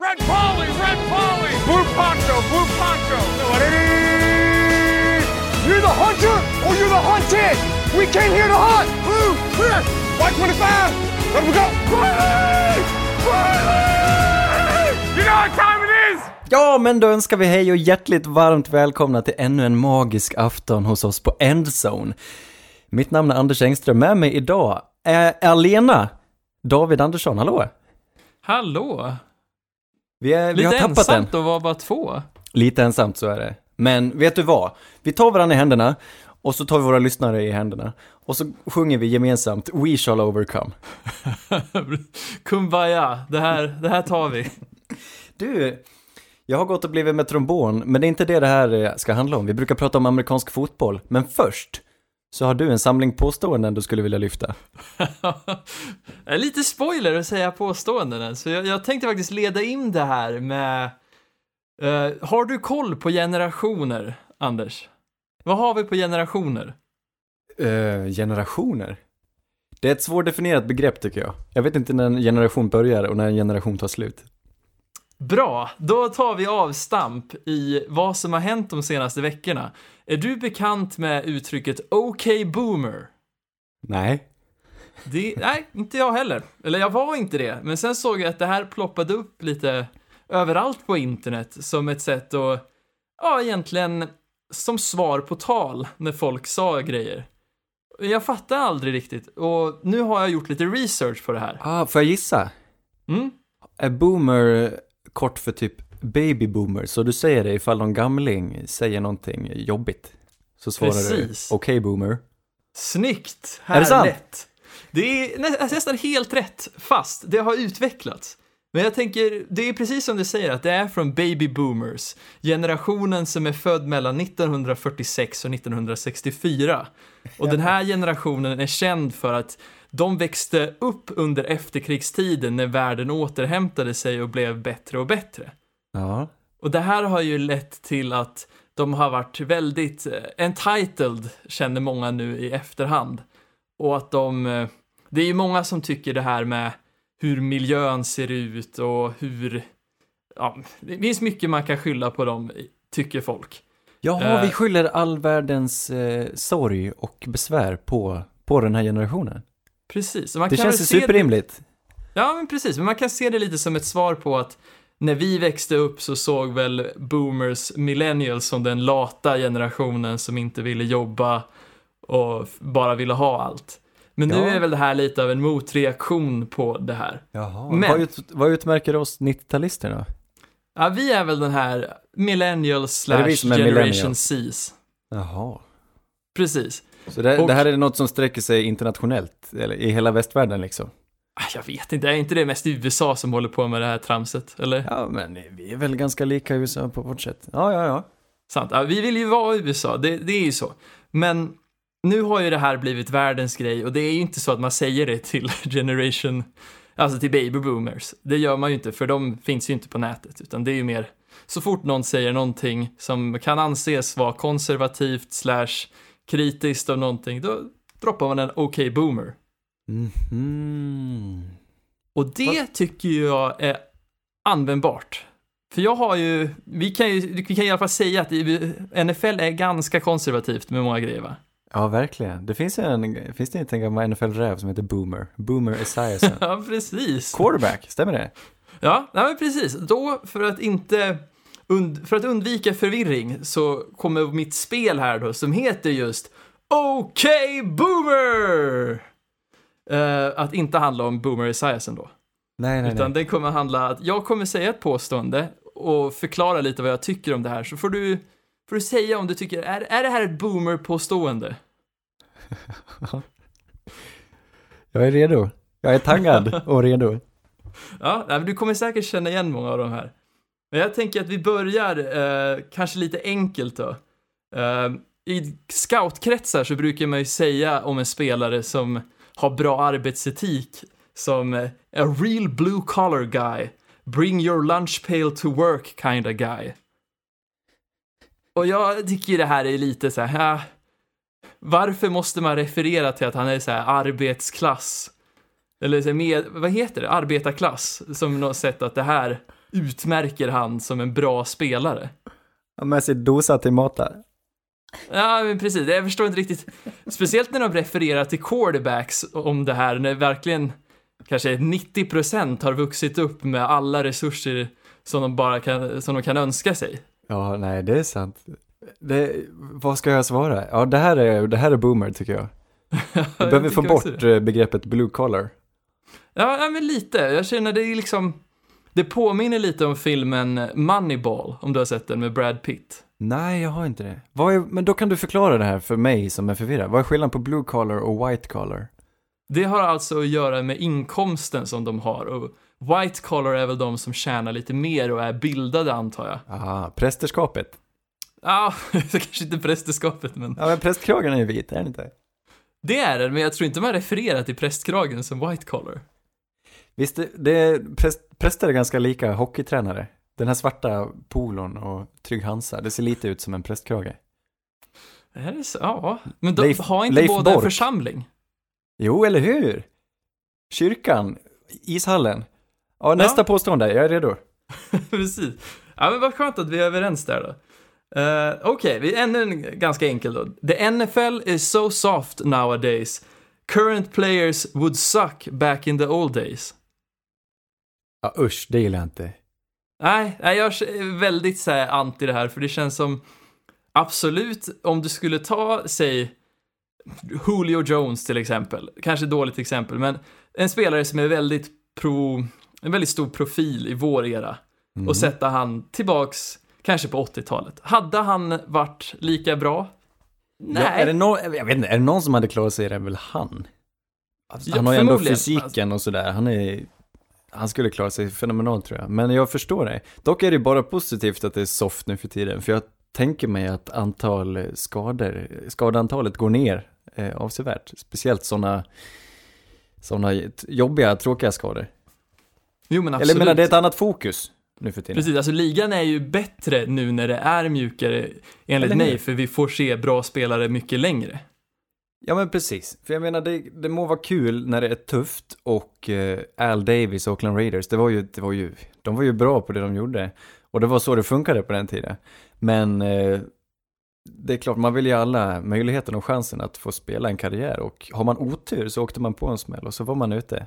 Red Polly, Red Polly, Blue Poncho, Blue Poncho. You're the hunter or you're the hunted. We came here to hunt. Blue, clear. White 25. Let we go. Riley! Riley! You know what time it is? Ja, men då önskar vi hej och hjärtligt varmt välkomna till ännu en magisk afton hos oss på Endzone. Mitt namn är Anders Engström, med mig idag är Alena David Andersson, hallå? Hallå! Vi, är, vi Lite har tappat den. ensamt att vara bara två. Lite ensamt, så är det. Men vet du vad? Vi tar varandra i händerna och så tar vi våra lyssnare i händerna. Och så sjunger vi gemensamt We shall overcome. Kumbaya, det här, det här tar vi. Du, jag har gått och blivit med trombon, men det är inte det det här eh, ska handla om. Vi brukar prata om amerikansk fotboll, men först så har du en samling påståenden du skulle vilja lyfta. Lite spoiler att säga påståenden, så jag, jag tänkte faktiskt leda in det här med... eh, har du koll på generationer, Anders? Vad har vi på generationer? Uh, generationer? Det är ett svårdefinierat begrepp tycker jag. Jag vet inte när en generation börjar och när en generation tar slut. Bra, då tar vi avstamp i vad som har hänt de senaste veckorna. Är du bekant med uttrycket OK boomer? Nej. Det, nej, inte jag heller. Eller jag var inte det. Men sen såg jag att det här ploppade upp lite överallt på internet som ett sätt att, ja, egentligen som svar på tal när folk sa grejer. Jag fattar aldrig riktigt och nu har jag gjort lite research på det här. Ah, får jag gissa? Mm? Är boomer kort för typ baby boomer? Så du säger det ifall någon gamling säger någonting jobbigt. Så svarar Precis. du okej boomer. Snyggt! Är det sant? Det är alltså nästan helt rätt, fast det har utvecklats. Men jag tänker, det är precis som du säger, att det är från baby boomers, generationen som är född mellan 1946 och 1964. Och den här generationen är känd för att de växte upp under efterkrigstiden när världen återhämtade sig och blev bättre och bättre. Ja. Och det här har ju lett till att de har varit väldigt eh, entitled, känner många nu i efterhand. Och att de, eh, det är ju många som tycker det här med hur miljön ser ut och hur, ja, det finns mycket man kan skylla på dem, tycker folk. Jaha, Eh. vi skyller all världens eh, sorg och besvär på, på den här generationen. Precis. Det känns ju se det- superrimligt. Ja, men precis. Men man kan se det lite som ett svar på att när vi växte upp så såg väl boomers millennials som den lata generationen som inte ville jobba och bara ville ha allt. Men nu Ja. är väl det här lite av en motreaktion på det här. Jaha. Men- Vad, ut, vad utmärker oss 90-talisterna? Ja, vi är väl den här millennials slash generation? Cs. Jaha. Precis. Så det, Och- det här är något som sträcker sig internationellt, eller i hela västvärlden liksom? Ah, Jag vet inte, är inte det mest USA som håller på med det här tramset? Eller? Ja, men vi är väl ganska lika USA på vårt sätt. Ja, ja, ja. Sant. Ja, vi vill ju vara USA, det, det är ju så. Men nu har ju det här blivit världens grej och det är ju inte så att man säger det till generation, alltså till baby boomers. Det gör man ju inte för de finns ju inte på nätet utan det är ju mer så fort någon säger någonting som kan anses vara konservativt slash kritiskt av någonting, då droppar man en OK boomer. Mhm. Och det tycker jag är användbart. För jag har ju, vi kan ju, vi kan i alla fall säga att NFL är ganska konservativt med många grejer va? Ja, verkligen. Det finns, en, finns det inte en gammal NFL-räv som heter Boomer? Boomer Esiason. Ja, precis. Quarterback, stämmer det? Ja, nej, men precis. Då, för att inte, und, för att undvika förvirring så kommer mitt spel här då som heter just OK Boomer! Eh, att inte handla om Boomer Esiason då. Nej, nej, Utan nej. den kommer handla att jag kommer säga ett påstående och förklara lite vad jag tycker om det här. Så får du, får du säga om du tycker, är, är det här ett boomer-påstående? Jag är redo. Jag är taggad och redo. Ja, men du kommer säkert känna igen många av de här. Men jag tänker att vi börjar eh, kanske lite enkelt då. Eh, I scoutkretsar så brukar man ju säga om en spelare som har bra arbetsetik som eh, a real blue collar guy, bring your lunch pail to work kind of guy. Och jag tycker det här är lite så här, äh, varför måste man referera till att han är så här arbetsklass? Eller så här med, vad heter det, arbetarklass, som något sätt att det här, utmärker han som en bra spelare. Ha med sig dosa till mat där. Ja, men precis. Jag förstår inte riktigt. Speciellt när de refererar till quarterbacks om det här, när verkligen kanske 90% har vuxit upp med alla resurser som de bara kan, som de kan önska sig. Ja, nej, det är sant. Det, vad ska jag svara? Ja, det här är, det här är boomer tycker jag. Vi behöver få bort eh, begreppet blue collar. Ja, ja, men lite. Jag känner det är liksom, det påminner lite om filmen Moneyball, om du har sett den med Brad Pitt. Nej, jag har inte det. Är, men då kan du förklara det här för mig som är förvirrad. Vad är skillnaden på blue collar och white collar? Det har alltså att göra med inkomsten som de har och white collar är väl de som tjänar lite mer och är bildade antar jag. Aha, prästerskapet. Ja, det kanske inte prästerskapet men Ja, men prästkragen är ju vit, är den inte? det är det, men jag tror inte man refererar till prästkragen som white collar. Visst, det, det präst, präster är ganska lika hockeytränare. Den här svarta polon och Trygg Hansa, det ser lite ut som en prästkrage. Är det så? Ja, men de Leif- har inte Leif båda en Bork. församling? Jo, eller hur? Kyrkan, ishallen. Ja, nästa Ja. påstående, jag är redo. Precis. Ja, men vad skönt att vi är överens där då. Uh, Okej, vi ännu en ganska enkel då. The NFL is so soft nowadays. Current players would suck back in the old days. Ja, usch, det gillar jag inte. Nej, jag är väldigt så här, anti det här, för det känns som absolut, om du skulle ta, säg, Julio Jones till exempel, kanske dåligt exempel, men en spelare som är väldigt pro, en väldigt stor profil i vår era och sätta han tillbaks, kanske på 80-talet. Hade han varit lika bra? Nej. Ja, är det någon, jag vet inte, är det någon som hade klarat sig är det väl han? Alltså, Ja, han har ju ändå fysiken och sådär, han är han skulle klara sig fenomenalt tror jag, men jag förstår det. Dock är det bara positivt att det är soft nu för tiden, för jag tänker mig att antal skador, skadeantalet går ner eh, avsevärt. Speciellt sådana sådana jobbiga, tråkiga skador. Jo, men Eller absolut. jag menar, det är ett annat fokus nu för tiden. Precis, alltså ligan är ju bättre nu när det är mjukare, enligt Eller mig, för vi får se bra spelare mycket längre. Ja men precis, för jag menar det, det må vara kul när det är tufft och eh, Al Davis och Oakland Raiders, det var, ju, det var ju, de var ju bra på det de gjorde. Och det var så det funkade på den tiden. Men eh, det är klart, man vill ju alla möjligheten och chansen att få spela en karriär och har man otur så åkte man på en smäll och så var man ute.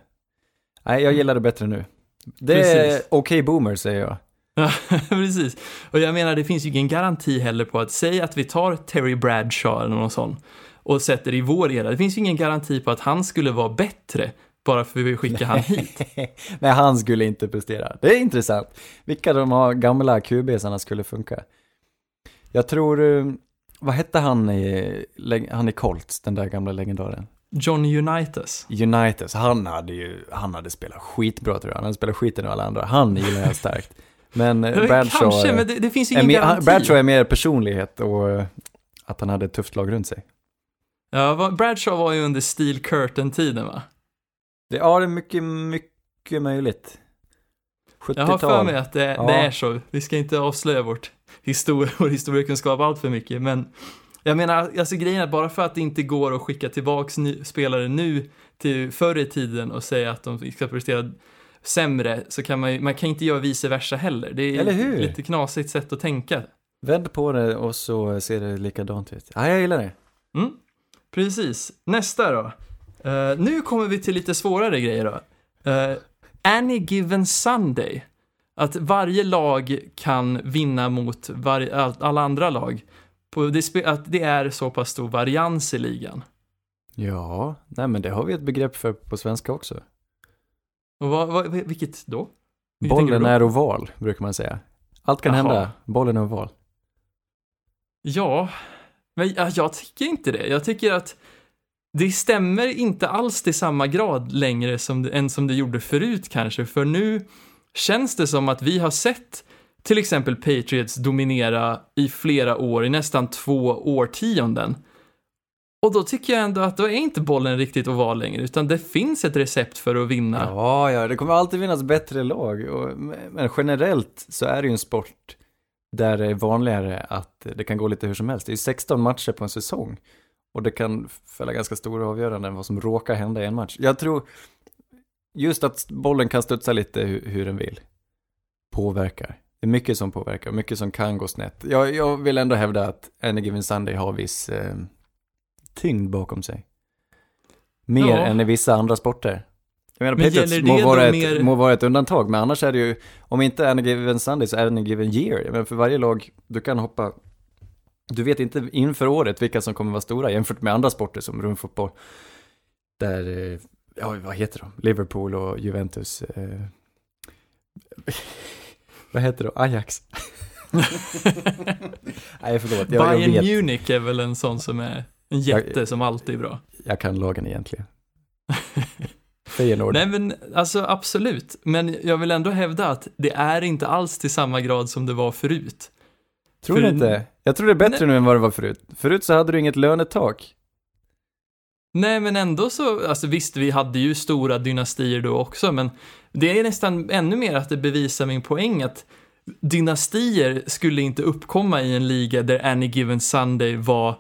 Nej, jag gillar det bättre nu. Det är Precis. okej boomer säger jag. Ja, precis. Och jag menar, det finns ju ingen garanti heller på att, säg att vi tar Terry Bradshaw eller någon sån och sätter i vår era. Det finns ju ingen garanti på att han skulle vara bättre bara för att vi skickar han hit. Nej, han skulle inte prestera. Det är intressant. Vilka de har gamla QBsarna skulle funka. Jag tror, eh, vad hette han i, han i Colts, den där gamla legendaren? John Unitas. Unitas, han hade ju, han hade spelat skitbra tror jag. Han hade spelat skiten av alla andra. Han gillar jag starkt. Men eh, Bradshaw, Kanske, men det, det finns är ingen han- garanti. Bradshaw är mer personlighet och eh, att han hade ett tufft lag runt sig. Ja, Bradshaw var ju under Steel Curtain-tiden va? Det, ja, det är mycket, mycket möjligt. 70-tal. Jag har för mig att det, Ja. det är så. Vi ska inte avslöja vårt histor vår historiekunskap allt för mycket, men jag menar, alltså grejen är att bara för att det inte går att skicka tillbaks spelare nu till förr i tiden och säga att de ska prestera sämre, så kan man ju, man kan inte göra vice versa heller. Det är Eller hur? ett lite knasigt sätt att tänka. Vänd på det och så ser det likadant ut. Ja, jag gillar det. Mm. Precis. Nästa då. Eh, nu kommer vi till lite svårare grejer då. Uh, any given Sunday. Att varje lag kan vinna mot alla andra lag. På, det, att det är så pass stor varians i ligan. Ja, nej men det har vi ett begrepp för på svenska också. Och vad, vad, vilket då? Vilket Bollen är oval, brukar man säga. Allt kan Jaha. hända, bollen är oval. Ja, men jag, jag tycker inte det. Jag tycker att det stämmer inte alls till samma grad längre som, än som det gjorde förut kanske. För nu känns det som att vi har sett till exempel Patriots dominera i flera år, i nästan två årtionden. Och då tycker jag ändå att då är inte bollen riktigt oval längre, utan det finns ett recept för att vinna. Ja, ja, det kommer alltid finnas bättre lag. Och, men generellt så är det ju en sport där det är vanligare att det kan gå lite hur som helst. Det är ju 16 matcher på en säsong. Och det kan fälla ganska stora avgöranden vad som råkar hända i en match. Jag tror just att bollen kan studsa lite hur, hur den vill. påverkar. Det är mycket som påverkar, mycket som kan gå snett. Jag, jag vill ändå hävda att Any Given Sunday har viss eh, tyngd bakom sig. Mer Ja. än i vissa andra sporter. Jag menar, Men Patriots gäller må det vara, ett, mer- må vara ett undantag, men annars är det ju, om inte Any Given Sunday så Any Given Year. Men för varje lag, du kan hoppa, du vet inte inför året vilka som kommer vara stora jämfört med andra sporter som rumfotboll. Där, eh, ja vad heter de? Liverpool och Juventus. Eh, vad heter de? Ajax? Nej förlåt, jag, jag Bayern vet. Munich är väl en sån som är en jätte som alltid är bra. Jag kan lagen egentligen. Feyenoord. Nej men alltså absolut, men jag vill ändå hävda att det är inte alls till samma grad som det var förut. Tror du för- inte? Jag tror det är bättre Nej. nu än vad det var förut. Förut så hade du inget lönetak. Nej men ändå så, alltså visst vi hade ju stora dynastier då också, men det är nästan ännu mer att det bevisar min poäng att dynastier skulle inte uppkomma i en liga där Any Given Sunday var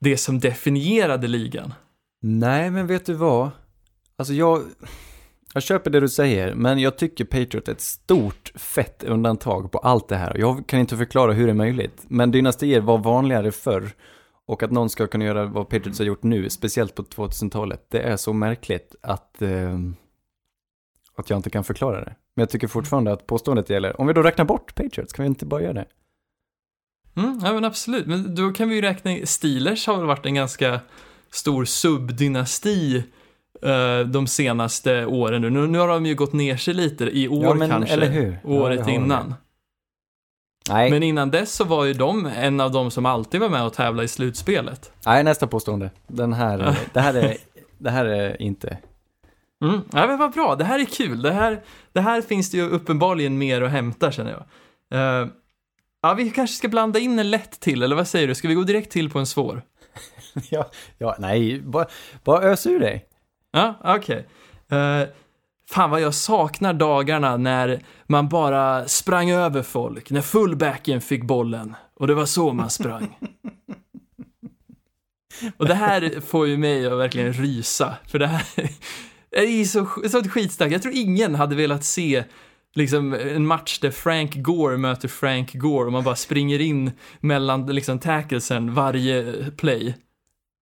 det som definierade ligan. Nej, men vet du vad? Alltså jag, jag köper det du säger, men jag tycker Patriot är ett stort, fett undantag på allt det här. Jag kan inte förklara hur det är möjligt, men dynastier var vanligare förr. Och att någon ska kunna göra vad Patriots har gjort nu, speciellt på 2000-talet, det är så märkligt att, eh, att jag inte kan förklara det. Men jag tycker fortfarande att påståendet gäller. Om vi då räknar bort Patriots, kan vi inte bara göra det? Mm, ja men absolut, men då kan vi ju räkna, Steelers har väl varit en ganska stor subdynasti de senaste åren nu. nu. Nu har de ju gått ner sig lite i år Ja, men kanske, eller hur? Ja, året de. innan. Nej, Men innan dess så var ju de en av de som alltid var med och tävla i slutspelet. nej nästa påstående. Den här, det här är, det här är inte. Mm. Ja, men vad bra, det här är kul. Det här, det här finns det ju uppenbarligen mer att hämta känner jag. Eh, ja, vi kanske ska blanda in en lätt till, eller vad säger du? Ska vi gå direkt till på en svår? Ja, ja nej, bara, bara ös ur dig. Ja, okej. Eh, fan vad jag saknar dagarna när man bara sprang över folk, när fullbacken fick bollen. Och det var så man sprang. Och det här får ju mig att verkligen rysa, för det här är ju så, så ett skitsnack. Jag tror ingen hade velat se liksom en match där Frank Gore möter Frank Gore och man bara springer in mellan liksom tacklesen varje play.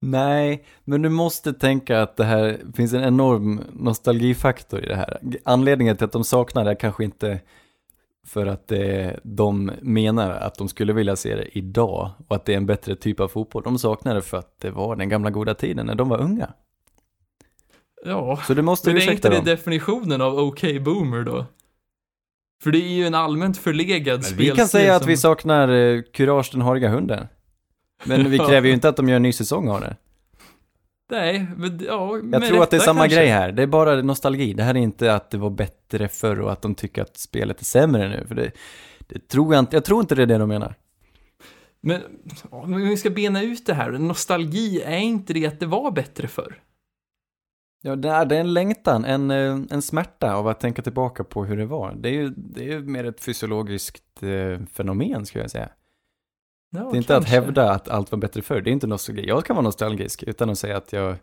Nej, men du måste tänka att det här finns en enorm nostalgifaktor i det här. Anledningen till att de saknar det är kanske inte för att det, de menar att de skulle vilja se det idag och att det är en bättre typ av fotboll. De saknar det för att det var den gamla goda tiden när de var unga. Ja, Så du måste Men är inte det dem. definitionen av OK Boomer då? För det är ju en allmänt förlegad spelstil vi kan säga att som... vi saknar eh, Courage den hariga hunden. Men vi kräver ju inte att de gör en ny säsong av det. Nej, men ja, Jag tror att det är samma grej här. Det är bara nostalgi. Det här är inte att det var bättre förr och att de tycker att spelet är sämre nu. För det, det tror jag inte. Jag tror inte det är det de menar. Men om vi ska bena ut det här, nostalgi, är inte det att det var bättre förr? Ja, det är, en längtan, en, eh, en smärta av att tänka tillbaka på hur det var. Det är ju, det är ju mer ett fysiologiskt eh, fenomen, skulle jag säga. Ja, det är inte att kanske. hävda att allt var bättre förr. Det är inte nostalgi. Jag kan vara nostalgisk utan att säga att jag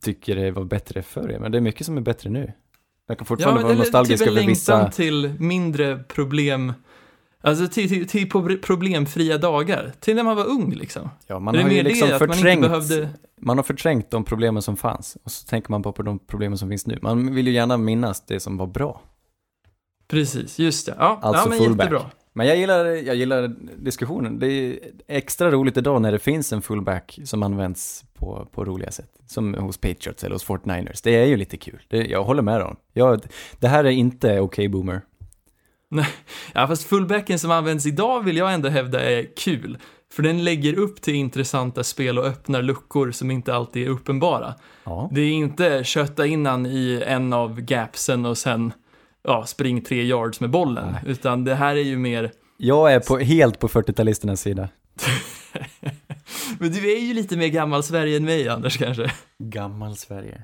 tycker det var bättre förr. Men det är mycket som är bättre nu. Jag kan fortfarande vara eller nostalgisk typ över vissa... till mindre problem, alltså till, till, till pro- problemfria dagar, till när man var ung liksom. Ja, man är det har ju det, liksom att man förträngt, behövde... man har förträngt de problemen som fanns. Och så tänker man bara på de problemen som finns nu. Man vill ju gärna minnas det som var bra. Precis, just det. Ja, Alltså ja men fullback. jättebra. Men jag gillar, jag gillar diskussionen. Det är extra roligt idag när det finns en fullback som används på, på roliga sätt. Som hos Patriots eller hos 49ers. Det är ju lite kul. Det, jag håller med dem. Jag, det här är inte okej boomer. Ja, fast fullbacken som används idag vill jag ändå hävda är kul. För den lägger upp till intressanta spel och öppnar luckor som inte alltid är uppenbara. Ja. Det är inte kötta innan i en av gapsen och sen ja, spring tre yards med bollen. Nej. Utan det här är ju mer, Jag är på, helt på 40-talisternas sida. men du är ju lite mer gammal Sverige än mig Anders kanske. Gammal Sverige.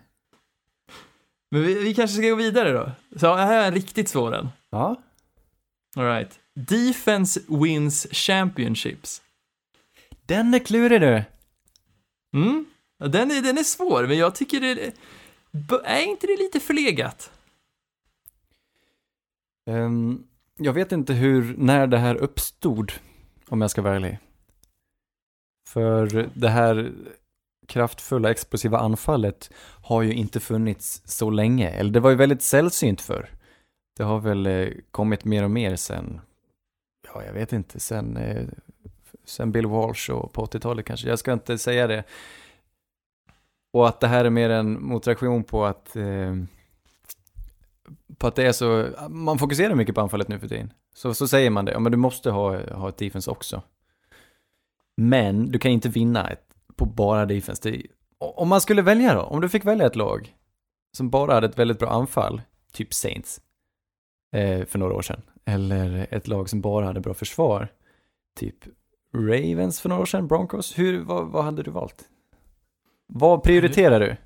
Men vi, vi kanske ska gå vidare då. Så här är en riktigt svår en. Ja. All right. Defense wins championships. Den är klurig du. Mm, den är, den är svår, men jag tycker det är inte det lite förlegat? Um, jag vet inte hur, när det här uppstod, om jag ska vara ärlig. För det här kraftfulla explosiva anfallet har ju inte funnits så länge, eller det var ju väldigt sällsynt för. Det har väl eh, kommit mer och mer sen, ja jag vet inte, sen, eh, sen Bill Walsh och på 80-talet kanske, jag ska inte säga det. Och att det här är mer en motreaktion på att eh, på att det är så, man fokuserar mycket på anfallet nu för tiden. Så, så säger man det, ja men du måste ha, ha ett defense också. Men du kan inte vinna ett, på bara defense. Det, om man skulle välja då, om du fick välja ett lag som bara hade ett väldigt bra anfall, typ Saints, eh, för några år sedan. Eller ett lag som bara hade bra försvar, typ Ravens för några år sedan, Broncos. Hur, vad, vad hade du valt? Vad prioriterar du?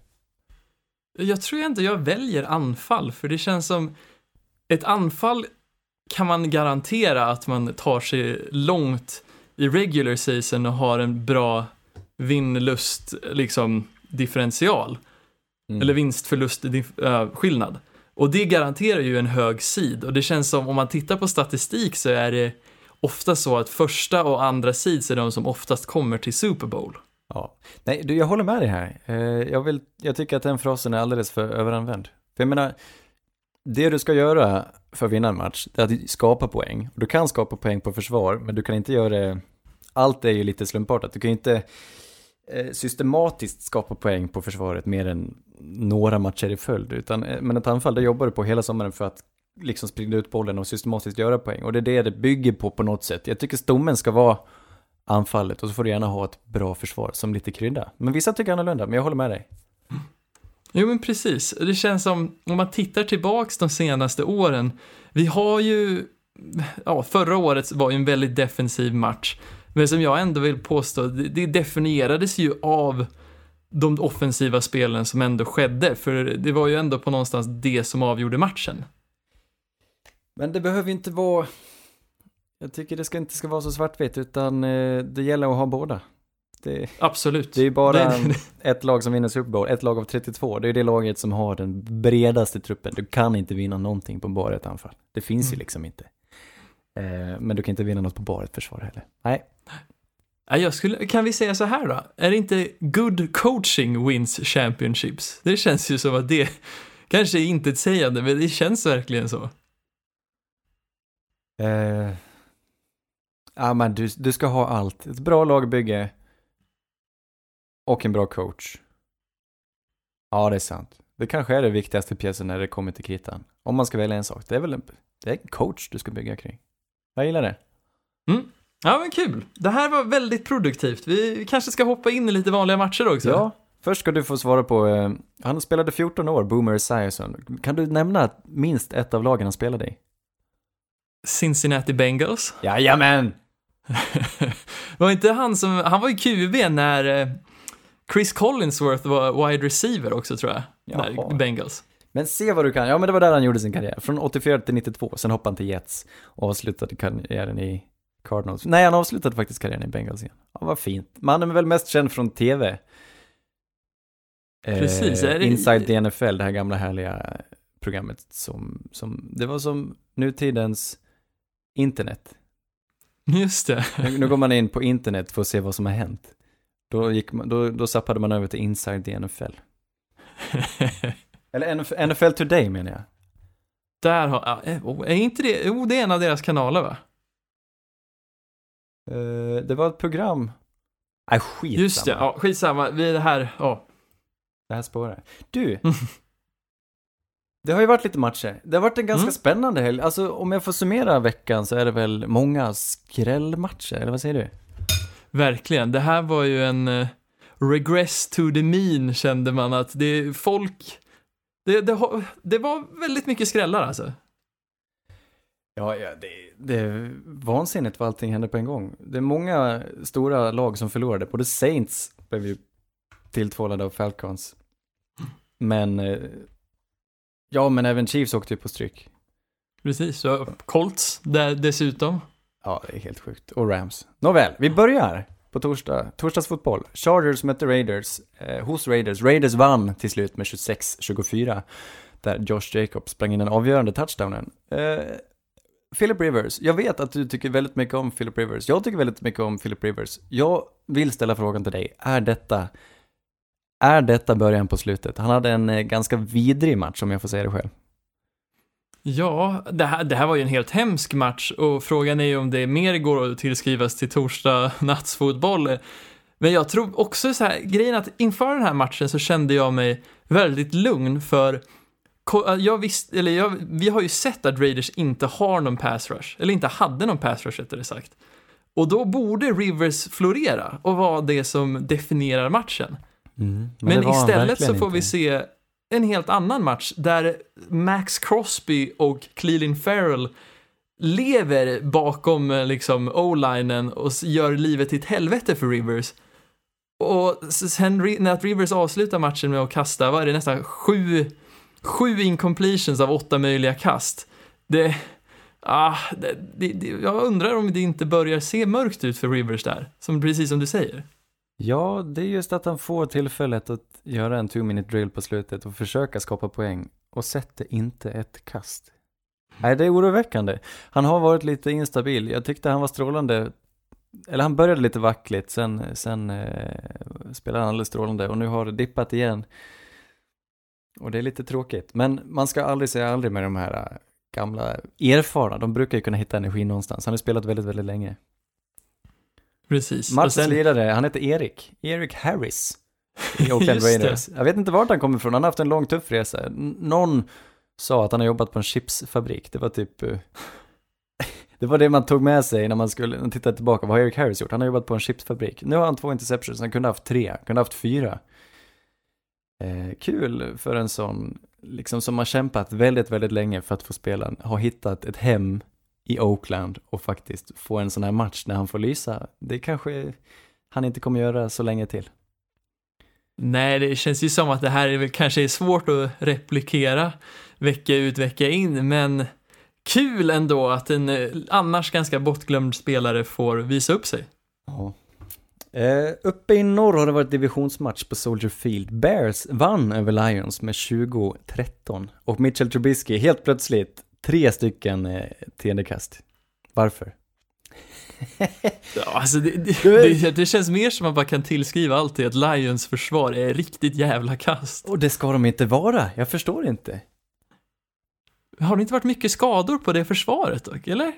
Jag tror inte jag väljer anfall, för det känns som ett anfall kan man garantera att man tar sig långt i regular season och har en bra vinn-lust liksom differential. Mm. Eller vinst-förlust äh, skillnad. Och det garanterar ju en hög sid och det känns som om man tittar på statistik så är det ofta så att första och andra seeds är de som oftast kommer till Super Bowl. Ja, nej, du, jag håller med dig här. Eh, jag, vill, jag tycker att den frasen är alldeles för överanvänd. För jag menar, det du ska göra för att vinna en match, det är att skapa poäng. Du kan skapa poäng på försvar, men du kan inte göra det, allt är ju lite slumpartat. Du kan ju inte eh, systematiskt skapa poäng på försvaret mer än några matcher i följd, utan, eh, men ett anfall, där jobbar du på hela sommaren för att liksom sprida ut bollen och systematiskt göra poäng. Och det är det det bygger på på något sätt. Jag tycker stommen ska vara anfallet och så får du gärna ha ett bra försvar som lite krydda. Men vissa tycker annorlunda, men jag håller med dig. Jo men precis, det känns som om man tittar tillbaks de senaste åren, vi har ju, ja förra året var ju en väldigt defensiv match, men som jag ändå vill påstå, det, definierades ju av de offensiva spelen som ändå skedde, för det var ju ändå på någonstans det som avgjorde matchen. Men det behöver inte vara, jag tycker det ska inte ska vara så svartvitt, utan eh, det gäller att ha båda. Det, Absolut. det är ju bara Det- ett lag som vinner Super Bowl, ett lag av 32. Det är det laget som har den bredaste truppen. Du kan inte vinna någonting på bara ett anfall. Det finns ju Mm. liksom inte. Eh, men du kan inte vinna något på bara ett försvar heller. Nej. Ja, jag skulle, kan vi säga så här då? Är det inte good coaching wins championships? Det känns ju som att det kanske är inte ett sägande, men det känns verkligen så. Eh, ja, men du, du ska ha allt. Ett bra lagbygge och en bra coach. Ja, det är sant. Det kanske är det viktigaste pjäsen när det kommer till kritan. Om man ska välja en sak. Det är väl en, det är en coach du ska bygga kring. Jag gillar det. Ja, men kul. Det här var väldigt produktivt. Vi kanske ska hoppa in i lite vanliga matcher också. Ja, först ska du få svara på, eh, han spelade 14 år, Boomer Esiason. Kan du nämna minst ett av lagen han spelade i? Cincinnati Bengals. Jajamän! Var inte han som, han var ju QB när eh, Chris Collinsworth var wide receiver också tror jag. Jaha. Bengals. Men se vad du kan. Ja, men det var där han gjorde sin karriär. Från 84 till 92. Sen hoppade han till Jets och avslutade karriären i Cardinals. Nej, han avslutade faktiskt karriären i Bengals igen. Ja, vad fint. Men han är väl mest känd från tv. Precis, är det- Inside the NFL, det här gamla härliga programmet som, som, det var som nutidens internet. Just det. Nu, nu går man in på internet för att se vad som har hänt. Då, gick man, då, då zappade man över till Inside the NFL. Eller NFL, NFL Today menar jag. Där har, eh, oh, är inte det, jo det är en av deras kanaler va? Eh, det var ett program. Nej, skit Just det, ja skitsamma, vi är det här, ja. Det här spårar. Du. det har ju varit lite matcher. Det har varit en ganska Mm. spännande helg. Alltså om jag får summera veckan så är det väl många skrällmatcher, eller vad säger du? Verkligen, det här var ju en eh, regress to the mean kände man att det folk, det, det, det var väldigt mycket skrällar alltså. Ja, ja det, det är vansinnigt vad allting händer på en gång. Det är många stora lag som förlorade. Både Saints blev ju tilltvålade av Falcons. Men, eh, ja men även Chiefs åkte ju på stryk. Precis, så Colts där dessutom. Ja, det är helt sjukt. Och Rams. Nåväl, vi börjar på torsdag. Torsdagsfotboll. Chargers mötte Raiders eh, hos Raiders. Raiders vann till slut med 26-24. Där Josh Jacobs sprang in den avgörande touchdownen. Eh, Philip Rivers, jag vet att du tycker väldigt mycket om Philip Rivers. Jag tycker väldigt mycket om Philip Rivers. Jag vill ställa frågan till dig, är detta, är detta början på slutet? Han hade en eh, ganska vidrig match om jag får säga det själv. Ja, det här, det här var ju en helt hemsk match och frågan är ju om det mer går att tillskrivas till torsdag nattsfotboll. Men jag tror också så här, grejen att inför den här matchen så kände jag mig väldigt lugn för jag visste, eller jag, vi har ju sett att Raiders inte har någon pass rush, eller inte hade någon pass rush rättare sagt. Och då borde Rivers florera och vara det som definierar matchen. Mm, men, men istället så får inte. vi se en helt annan match där Max Crosby och Cleveland Farrell lever bakom liksom o-linen och gör livet till ett helvete för Rivers. Och sen när Rivers avslutar matchen med att kasta, vad är det, nästan sju, sju incompletions av åtta möjliga kast. Det, ah, det, det, jag undrar om det inte börjar se mörkt ut för Rivers där, som, precis som du säger. Ja, det är just att han får tillfället att göra en two minute drill på slutet och försöka skapa poäng och sätter inte ett kast. Nej, det är oroväckande. Han har varit lite instabil. Jag tyckte han var strålande eller han började lite vackligt, sen, sen eh, spelade han alldeles strålande och nu har det dippat igen. Och det är lite tråkigt, men man ska aldrig säga aldrig med de här eh, gamla erfarna, de brukar ju kunna hitta energi någonstans. Han har spelat väldigt, väldigt länge. Precis. Matchens sen... ledare, han heter Erik, Erik Harris i Oakland Raiders. Jag vet inte vart han kommer ifrån, han har haft en lång tuff resa. Någon sa att han har jobbat på en chipsfabrik, det var typ eh, det var det man tog med sig när man skulle titta tillbaka. Vad har Eric Harris gjort? Han har jobbat på en chipsfabrik. Nu har han två interceptions, han kunde haft tre, han kunde haft fyra. Eh, kul för en sån, liksom som har kämpat väldigt, väldigt länge för att få spela, har hittat ett hem i Oakland och faktiskt få en sån här match när han får lysa. Det kanske han inte kommer göra så länge till. Nej, det känns ju som att det här är kanske är svårt att replikera vecka ut, vecka in, men kul ändå att en eh, annars ganska bortglömd spelare får visa upp sig. Ja. Eh, uppe i norr har det varit divisionsmatch på Soldier Field. Bears vann över Lions med 20-13 och Mitchell Trubisky helt plötsligt tre stycken eh, tiendekast. Varför? ja, alltså det, det, det, det, känns mer som att man kan tillskriva allt till att Lions försvar är riktigt jävla kast. Och det ska de inte vara, jag förstår inte. Har det inte varit mycket skador på det försvaret dock, eller?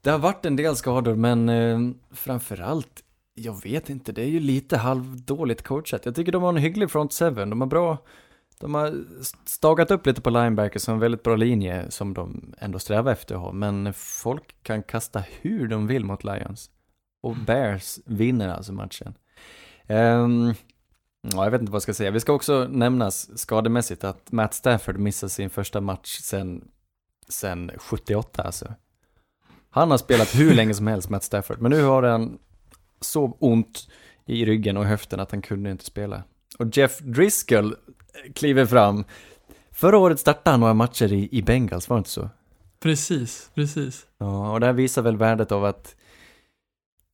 Det har varit en del skador, men eh, framförallt, jag vet inte, det är ju lite halvdåligt coachat. Jag tycker de har en hygglig front seven, de har bra, de har stagat upp lite på linebackers som en väldigt bra linje som de ändå strävar efter att ha, men folk kan kasta hur de vill mot Lions. Och Bears vinner alltså matchen. Um, Ja, jag vet inte vad jag ska säga. Vi ska också nämnas skademässigt att Matt Stafford missade sin första match sen, sen 78 alltså. Han har spelat hur länge som helst, Matt Stafford, men nu har han så ont i ryggen och höften att han kunde inte spela. Och Jeff Driscoll kliver fram. Förra året startade han några matcher i, i Bengals, var det inte så? Precis, precis. Ja, och det här visar väl värdet av att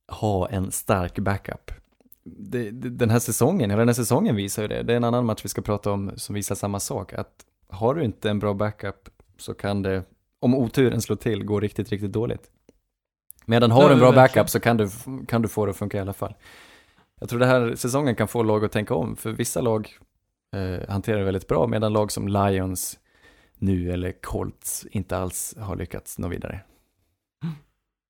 ha en stark backup det, den här säsongen, hela den här säsongen visar ju det. Det är en annan match vi ska prata om som visar samma sak. Att har du inte en bra backup så kan det, om oturen slår till, gå riktigt, riktigt dåligt. Medan har du en bra backup så kan du, kan du få det att funka i alla fall. Jag tror den här säsongen kan få lag att tänka om, för vissa lag eh, hanterar det väldigt bra, medan lag som Lions nu eller Colts inte alls har lyckats nå vidare.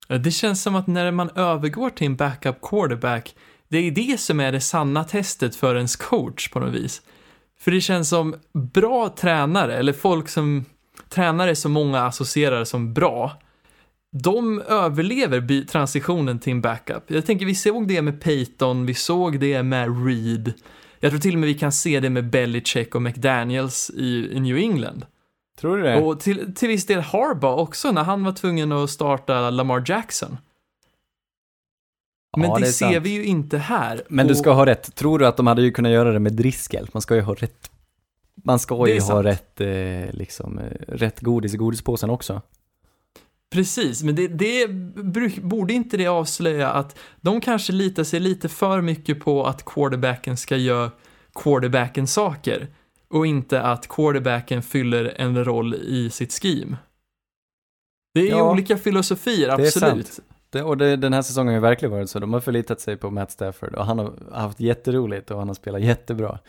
Eh, det känns som att när man övergår till en backup quarterback det är det som är det sanna testet för ens coach på något vis. För det känns som bra tränare, eller folk som, tränare som många associerar som bra, de överlever transitionen till en backup. Jag tänker, vi såg det med Peyton, vi såg det med Reed. Jag tror till och med vi kan se det med Belichick och McDaniels i, i New England. Tror du det? Och till, till viss del Harbaugh också, när han var tvungen att starta Lamar Jackson. Men ja, det, det ser vi ju inte här. Men och... du ska ha rätt. Tror du att de hade ju kunnat göra det med Driskel? Man ska ju ha rätt. Man ska ju ha rätt, eh, liksom, eh, rätt godis i godispåsen också. Precis, men det, det borde inte det avslöja att de kanske litar sig lite för mycket på att quarterbacken ska göra quarterbacken saker och inte att quarterbacken fyller en roll i sitt scheme. Det är Ja. olika filosofier, absolut. Det, och det, den här säsongen har ju verkligen varit så. De har förlitat sig på Matt Stafford och han har haft jätteroligt och han har spelat jättebra.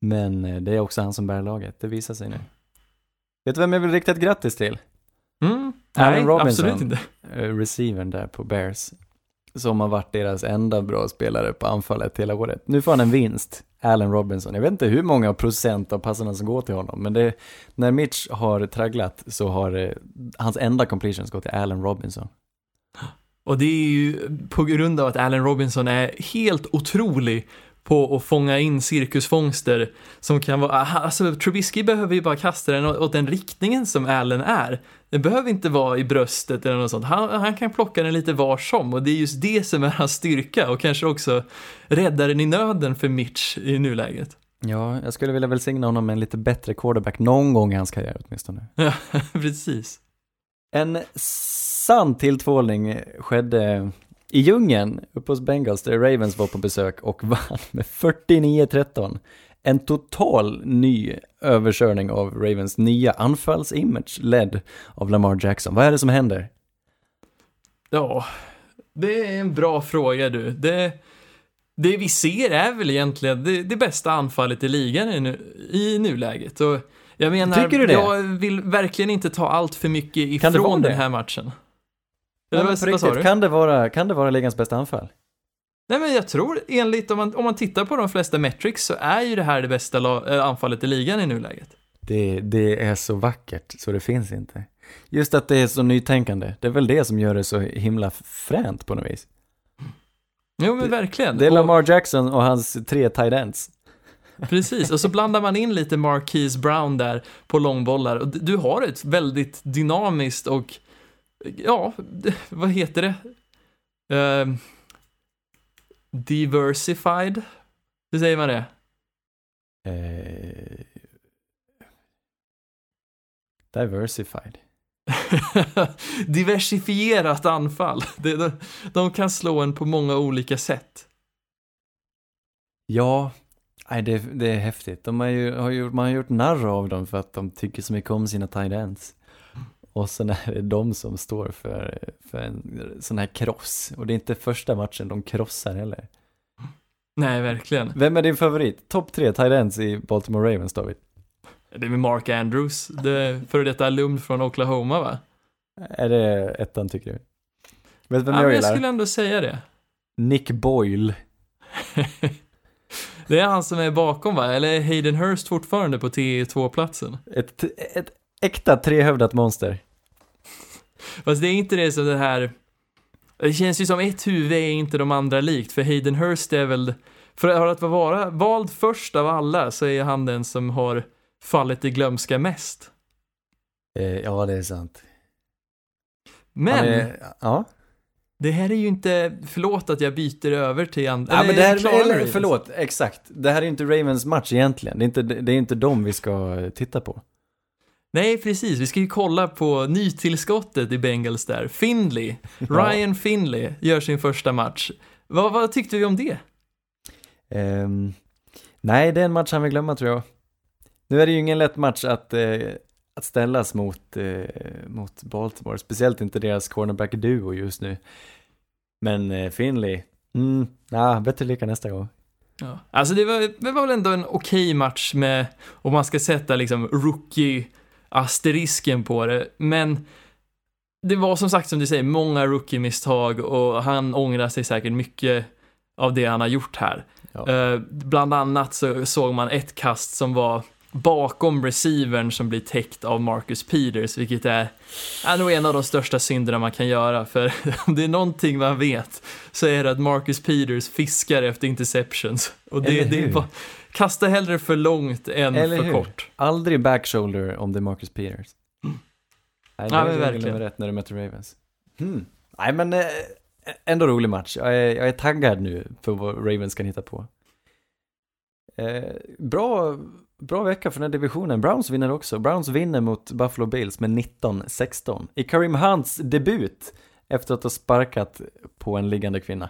Men eh, det är också han som bär laget, det visar sig nu. Vet du vem jag vill rikta ett grattis till? Mm. Allen Nej, Robinson. Eh, Receivern där på Bears. Som har varit deras enda bra spelare på anfallet hela året. Nu får han en vinst, Allen Robinson. Jag vet inte hur många procent av passarna som går till honom, men det, när Mitch har tragglat så har eh, hans enda completions gått till Allen Robinson. Och det är ju på grund av att Allen Robinson är helt otrolig på att fånga in cirkusfångster som kan vara, alltså Trubisky behöver ju bara kasta den åt den riktningen som Allen är. Den behöver inte vara i bröstet eller något sånt. Han, han kan plocka den lite var som och det är just det som är hans styrka och kanske också räddaren i nöden för Mitch i nuläget. Ja, jag skulle vilja välsigna honom med en lite bättre quarterback någon gång i hans karriär åtminstone. Ja, precis. En sann tilltvålning skedde i djungeln uppe hos Bengals där Ravens var på besök och vann med 49-13. En total ny överkörning av Ravens nya anfallsimage ledd av Lamar Jackson. Vad är det som händer? Ja, det är en bra fråga du. Det, det vi ser är väl egentligen det, det bästa anfallet i ligan i, nu, i nuläget. Och jag menar, jag vill verkligen inte ta allt för mycket ifrån den här matchen. Eller men vad, sa du? kan det, vara, kan det vara ligans bästa anfall? Nej men jag tror enligt, om man, om man tittar på de flesta metrics så är ju det här det bästa la, äh, anfallet i ligan i nuläget. Det, det är så vackert så det finns inte. Just att det är så nytänkande, det är väl det som gör det så himla fränt på något vis. Jo men verkligen. Det är Lamar Jackson och hans tre tight ends. Precis, och så blandar man in lite Marquise Brown där på långbollar. Och du har ett väldigt dynamiskt och, ja, vad heter det? Ehm, diversified? Hur säger man det? Eh, diversified. Diversifierat anfall. De, de kan slå en på många olika sätt. Ja, nej, det, det är häftigt. De har ju, har gjort, man har gjort narr av dem för att de tycker så mycket om sina tight ends. Och sen är det de som står för, för en sån här kross. Och det är inte första matchen de krossar heller. Nej, verkligen. Vem är din favorit? Topp tre tight i Baltimore Ravens, David? Det är med Mark Andrews, det före detta alumn från Oklahoma va? Är det ettan tycker du? Vet vem Ja, jag men jag gillar? skulle ändå säga det. Nick Boyle. Det är han som är bakom va? Eller är Hayden Hurst fortfarande på T2-platsen? Ett, ett äkta trehövdat monster. Fast det är inte det som det här... Det känns ju som ett huvud är inte de andra likt, för Hayden Hurst är väl... För att vara vald först av alla så är han den som har fallit i glömska mest. Eh, ja, det är sant. Men, är, ja. det här är ju inte... Förlåt att jag byter över till andra... Ja, men det här, eller, Ravens. förlåt, exakt. Det här är inte Ravens match egentligen. Det är inte, det är inte dem vi ska titta på. Nej, precis. Vi ska ju kolla på nytillskottet i Bengals där. Findley. Ja. Ryan Findley gör sin första match. Vad, vad tyckte vi om det? Ehm, nej, det är en match han vill glömma tror jag. Nu är det ju ingen lätt match att, eh, att ställas mot, eh, mot Baltimore, speciellt inte deras cornerback-duo just nu. Men eh, Finley, mm, nah, bättre lika nästa gång. Ja. Alltså det var, det var väl ändå en okej match med, om man ska sätta liksom rookie-asterisken på det, men det var som sagt som du säger, många rookie-misstag och han ångrar sig säkert mycket av det han har gjort här. Ja. Eh, bland annat så såg man ett kast som var bakom receivern som blir täckt av Marcus Peters, vilket är, är nog en av de största synderna man kan göra, för om det är någonting man vet så är det att Marcus Peters fiskar efter interceptions. Och det, det är bara, kasta hellre för långt än Eller för hur? kort. Aldrig backshoulder om det är Marcus Peters. Nej, det Ja, är verkligen. nummer ett när du möter Ravens. Hmm. Nej, men eh, ändå rolig match. Jag är, jag är taggad nu för vad Ravens kan hitta på. Eh, bra, bra vecka för den här divisionen. Browns vinner också. Browns vinner mot Buffalo Bills med 19-16. I Kareem Hunts debut efter att ha sparkat på en liggande kvinna.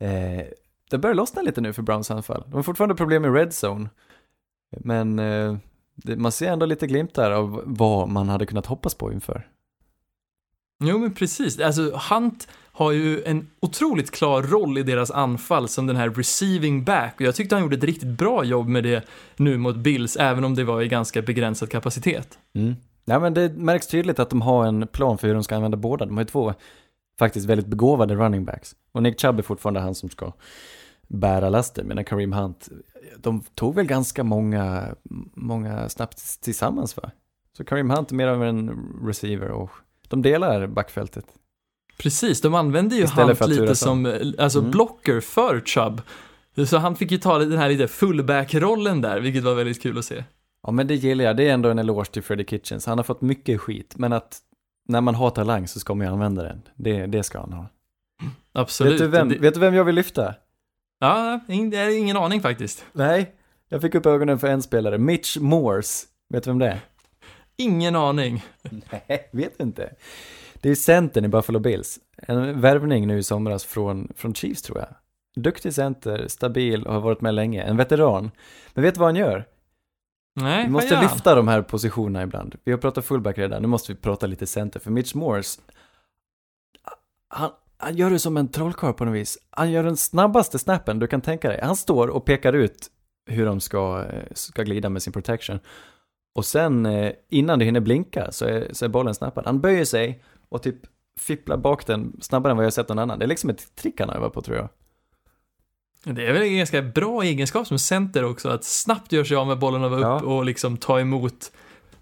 Eh, det börjar lossna lite nu för Browns anfall. De har fortfarande problem med red zone. Men eh, det, man ser ändå lite glimtar av vad man hade kunnat hoppas på inför. Jo, men precis. Alltså, Hunt har ju en otroligt klar roll i deras anfall som den här receiving back och jag tyckte han gjorde ett riktigt bra jobb med det nu mot Bills, även om det var i ganska begränsad kapacitet. Mm. Ja, men det märks tydligt att de har en plan för hur de ska använda båda. De har ju två faktiskt väldigt begåvade running backs. Och Nick Chubb är fortfarande han som ska bära lasten, medan Kareem Hunt, de tog väl ganska många, många snabbt tillsammans va? Så Kareem Hunt är mer av en receiver och de delar backfältet. Precis, de använde ju Hunt lite som alltså Mm. blocker för Chubb. Så han fick ju ta den här lite fullback-rollen där, vilket var väldigt kul att se. Ja men det gillar jag, det är ändå en eloge till Freddie Kitchens. Han har fått mycket skit, men att när man har talang så ska man ju använda den. Det, det ska han ha. Absolut. Vet du, vem, Det- vet du vem jag vill lyfta? Ja, ing- det är ingen aning faktiskt. Nej, jag fick upp ögonen för en spelare, Mitch Morse. Vet du vem det är? Ingen aning. Nej, vet inte. Det är centern i Buffalo Bills. En värvning nu i somras från, från Chiefs tror jag. Duktig center, stabil och har varit med länge. En veteran. Men vet du vad han gör? Nej, Vi måste lyfta de här positionerna ibland. Vi har pratat fullback redan, nu måste vi prata lite center. För Mitch Morse, han, han gör det som en trollkarl på något vis. Han gör den snabbaste snappen du kan tänka dig. Han står och pekar ut hur de ska, eh, ska glida med sin protection. Och sen eh, innan det hinner blinka så är, så är bollen snappad. Han böjer sig och typ fipplar bak den snabbare än vad jag sett någon annan. Det är liksom ett trick han övar på tror jag. Det är väl en ganska bra egenskap som center också, att snabbt göra sig av med bollen och vara Ja. upp och liksom ta emot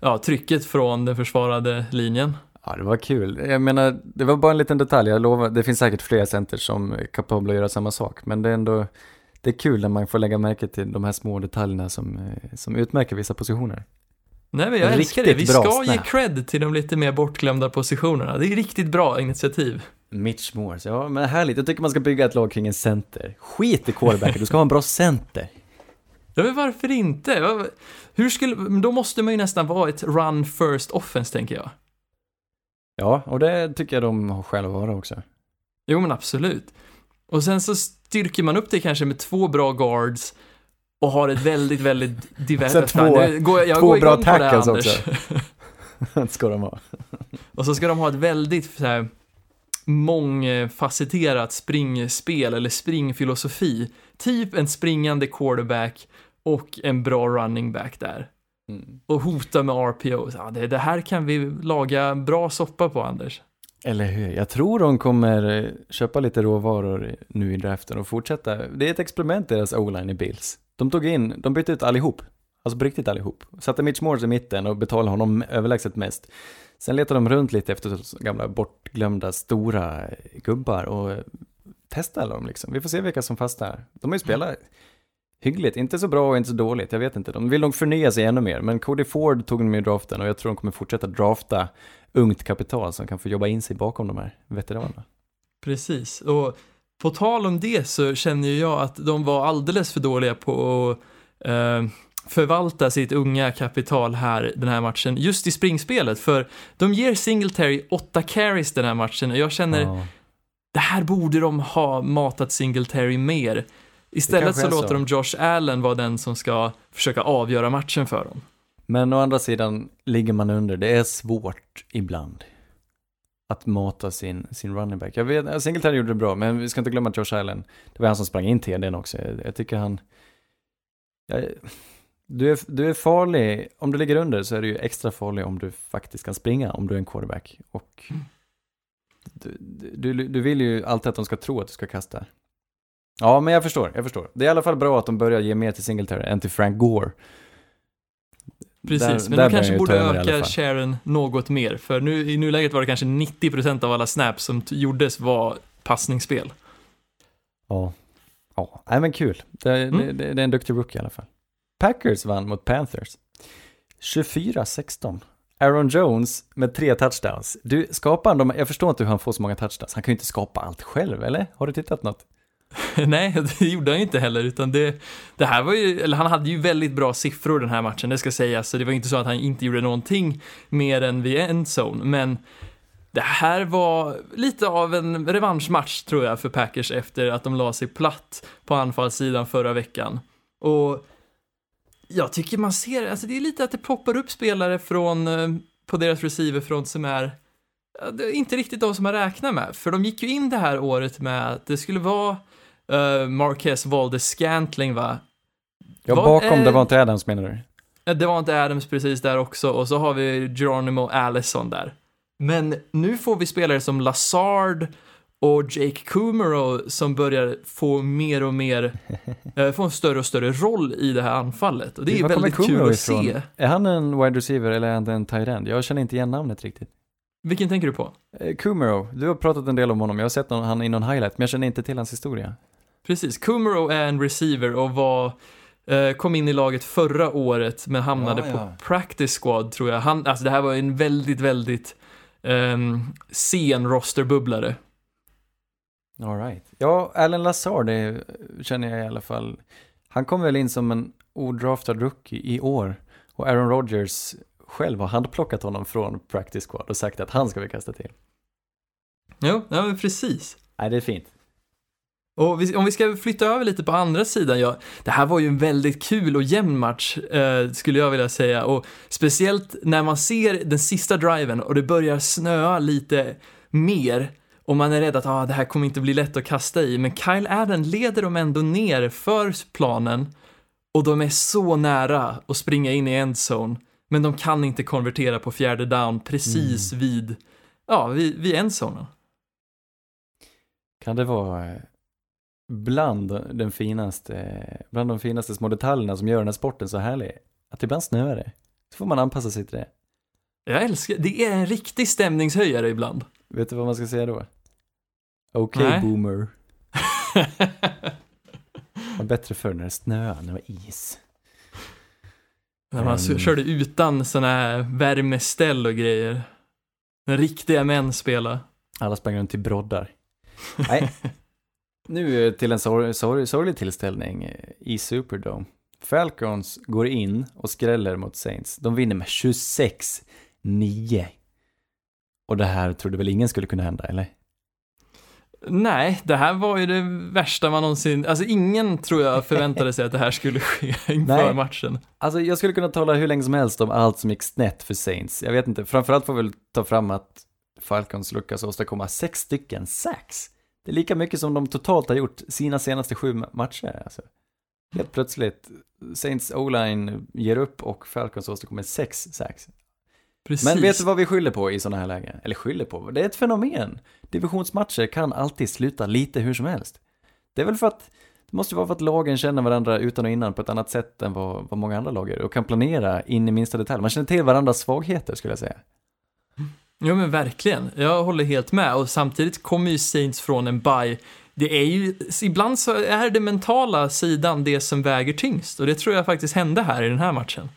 ja, trycket från den försvarade linjen. Ja, det var kul. Jag menar, det var bara en liten detalj. Jag lovar, det finns säkert fler center som är kapabla att göra samma sak. Men det är ändå, det är kul när man får lägga märke till de här små detaljerna som, eh, som utmärker vissa positioner. Nej men jag En älskar det, vi riktigt ska ge snap. cred till de lite mer bortglömda positionerna. Det är riktigt bra initiativ. Mitch Morse, ja men härligt. Jag tycker man ska bygga ett lag kring en center. Skit i quarterbacken, du ska ha en bra center. Ja men varför inte? Hur skulle, då måste man ju nästan vara ett run first offense tänker jag. Ja, och det tycker jag de har att vara också. Jo men absolut. Och sen så styrker man upp det kanske med två bra guards och har ett väldigt, väldigt divers... Sen Fan, två- nu går, jag två går bra det tackles Anders. också. ska de ha. Och så ska de ha ett väldigt så här, mångfacetterat springspel eller springfilosofi. Typ en springande quarterback och en bra running back där. Mm. Och hota med RPO. Ja, det, det här kan vi laga bra soppa på, Anders. Eller hur? Jag tror de kommer eh, köpa lite råvaror nu i draften och fortsätta. Det är ett experiment deras o-line i Bills. De tog in, de bytte ut allihop. Alltså på riktigt allihop. Satte Mitch Morse i mitten och betalade honom överlägset mest. Sen letade de runt lite efter gamla bortglömda stora eh, gubbar och eh, testade dem liksom. Vi får se vilka som fastnar. De har ju spelat hyggligt, inte så bra och inte så dåligt, jag vet inte. De vill nog förnya sig ännu mer, men Cody Ford tog de i draften och jag tror de kommer fortsätta drafta ungt kapital som kan få jobba in sig bakom de här veteranerna. Precis. Och på tal om det så känner jag att de var alldeles för dåliga på att eh, förvalta sitt unga kapital här den här matchen, just i springspelet. För de ger Singletary åtta carries den här matchen och jag känner Ja. det här borde de ha matat Singletary mer. Istället så så. låter de Josh Allen vara den som ska försöka avgöra matchen för dem. Men å andra sidan ligger man under, det är svårt ibland att mata sin, sin running back. Jag vet, Singletary gjorde det bra, men vi ska inte glömma Josh Allen. Det var han som sprang in TDn också. Jag, jag tycker han... Jag, du, är, du är farlig, om du ligger under så är du ju extra farlig om du faktiskt kan springa, om du är en quarterback. Och du, du, du vill ju alltid att de ska tro att du ska kasta. Ja, men jag förstår, jag förstår. Det är i alla fall bra att de börjar ge mer till Singletary än till Frank Gore. Precis, Där- men där de kanske borde öka sharen något mer. För nu, i nuläget var det kanske 90% av alla snaps som gjordes var passningsspel. Ja. Ja, nej men kul. Det, Mm. det, det, det är en duktig rookie i alla fall. Packers vann mot Panthers. 24-16. Aaron Jones med tre touchdowns. Du, skapar han de, jag förstår inte hur han får så många touchdowns. Han kan ju inte skapa allt själv, eller? Har du tittat något? Nej, det gjorde han ju inte heller, utan det, det här var ju, eller han hade ju väldigt bra siffror den här matchen, det ska sägas, så det var inte så att han inte gjorde någonting mer än vid endzone, men det här var lite av en revanschmatch tror jag för Packers efter att de la sig platt på anfallssidan förra veckan. Och jag tycker man ser, alltså det är lite att det poppar upp spelare från, eh, på deras receiverfront som är inte riktigt de som man räknar med. För de gick ju in det här året med att det skulle vara uh, Marquez valde Scantling va? Ja, bakom är- det var inte Adams menar du? Det var inte Adams precis där också och så har vi Geronimo Allison där. Men nu får vi spelare som Lazard och Jake Kumero som börjar få mer och mer, eh, få en större och större roll i det här anfallet. Och det är Var väldigt kul att ifrån? se. Är han en wide receiver eller är han en tight end? Jag känner inte igen namnet riktigt. Vilken tänker du på? Eh, Kumaro, du har pratat en del om honom, jag har sett någon, han i någon highlight, men jag känner inte till hans historia. Precis, Kumero är en receiver och var, eh, kom in i laget förra året men hamnade Ja, ja. på practice squad tror jag. Han, alltså det här var en väldigt, väldigt ehm, sen rosterbubblare. All right. Ja, Alan Lazard det känner jag i alla fall. Han kom väl in som en odraftad rookie i år. Och Aaron Rodgers själv har handplockat honom från practice squad och sagt att han ska vi kasta till. Jo, ja, men precis. Nej, det är fint. Och vi, om vi ska flytta över lite på andra sidan, ja, det här var ju en väldigt kul och jämn match, eh, skulle jag vilja säga. Och speciellt när man ser den sista driven och det börjar snöa lite mer och man är rädd att ah, det här kommer inte bli lätt att kasta i, men Kyle Allen leder dem ändå ner för planen och de är så nära att springa in i endzone, men de kan inte konvertera på fjärde down precis vid, ja, vid, vid endzonen. Kan det vara eh, bland den finaste, bland de finaste små detaljerna som gör den här sporten så härlig? Att ibland snöar det. Så får man anpassa sig till det. Jag älskar, det är en riktig stämningshöjare ibland. Vet du vad man ska säga då? Okej, Nej. boomer. Var bättre förr när det snöade, när det var is. När man Mm. körde utan såna här värmeställ och grejer. När riktiga män spelar. Alla sprang runt i broddar. Nej. Nu till en sorg, sorg, sorglig tillställning i Superdome. Falcons går in och skräller mot Saints. De vinner med 26-9. Och det här trodde väl ingen skulle kunna hända, eller? Nej, det här var ju det värsta man någonsin... Alltså ingen tror jag förväntade sig att det här skulle ske inför Nej. matchen. Alltså jag skulle kunna tala hur länge som helst om allt som gick snett för Saints. Jag vet inte, framförallt får vi väl ta fram att Falcons lyckas åstadkomma sex stycken sacks. Det är lika mycket som de totalt har gjort sina senaste sju ma- matcher. Alltså. Helt plötsligt, Saints O-line ger upp och Falcons åstadkommer sex sacks. Precis. Men vet du vad vi skyller på i sådana här lägen? Eller skyller på? Det är ett fenomen. Divisionsmatcher kan alltid sluta lite hur som helst. Det är väl för att, det måste vara för att lagen känner varandra utan och innan på ett annat sätt än vad, vad många andra lag gör och kan planera in i minsta detalj. Man känner till varandras svagheter skulle jag säga. Jo men verkligen, jag håller helt med och samtidigt kommer ju Saints från en bye. Det är ju, ibland så är det mentala sidan det som väger tyngst och det tror jag faktiskt hände här i den här matchen.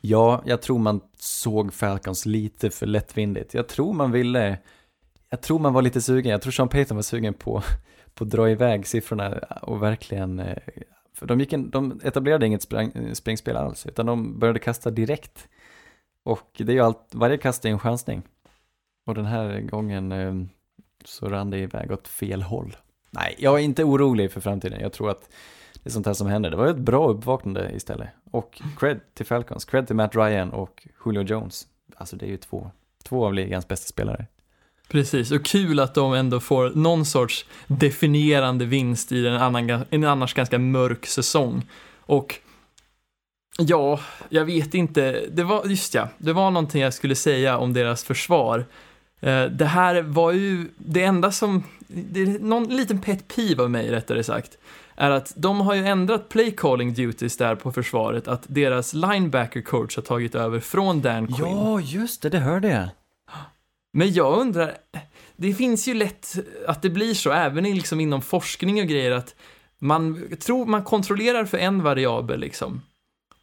Ja, jag tror man såg Falcons lite för lättvindigt. Jag tror man ville, jag tror man var lite sugen, jag tror Sean Payton var sugen på, på att dra iväg siffrorna och verkligen, eh, för de, gick in, de etablerade inget sprang, eh, springspel alls, utan de började kasta direkt. Och det är ju allt, varje kast är en chansning. Och den här gången eh, så rann det iväg åt fel håll. Nej, jag är inte orolig för framtiden. Jag tror att det är sånt här som händer. Det var ett bra uppvaknande istället. Och cred till Falcons, cred till Matt Ryan och Julio Jones. Alltså det är ju två, två av ligans bästa spelare. Precis, och kul att de ändå får någon sorts definierande vinst i en, annan, en annars ganska mörk säsong. Och ja, jag vet inte, det var, just ja, det var någonting jag skulle säga om deras försvar. Eh, Det här var ju det enda som, det är någon liten pet peeve av mig rättare sagt, är att de har ju ändrat play calling duties där på försvaret, att deras linebacker coach har tagit över från Dan Quinn. Ja, just det, det hörde jag. Men jag undrar, det finns ju lätt att det blir så, även liksom inom forskning och grejer, att man tror man kontrollerar för en variabel liksom.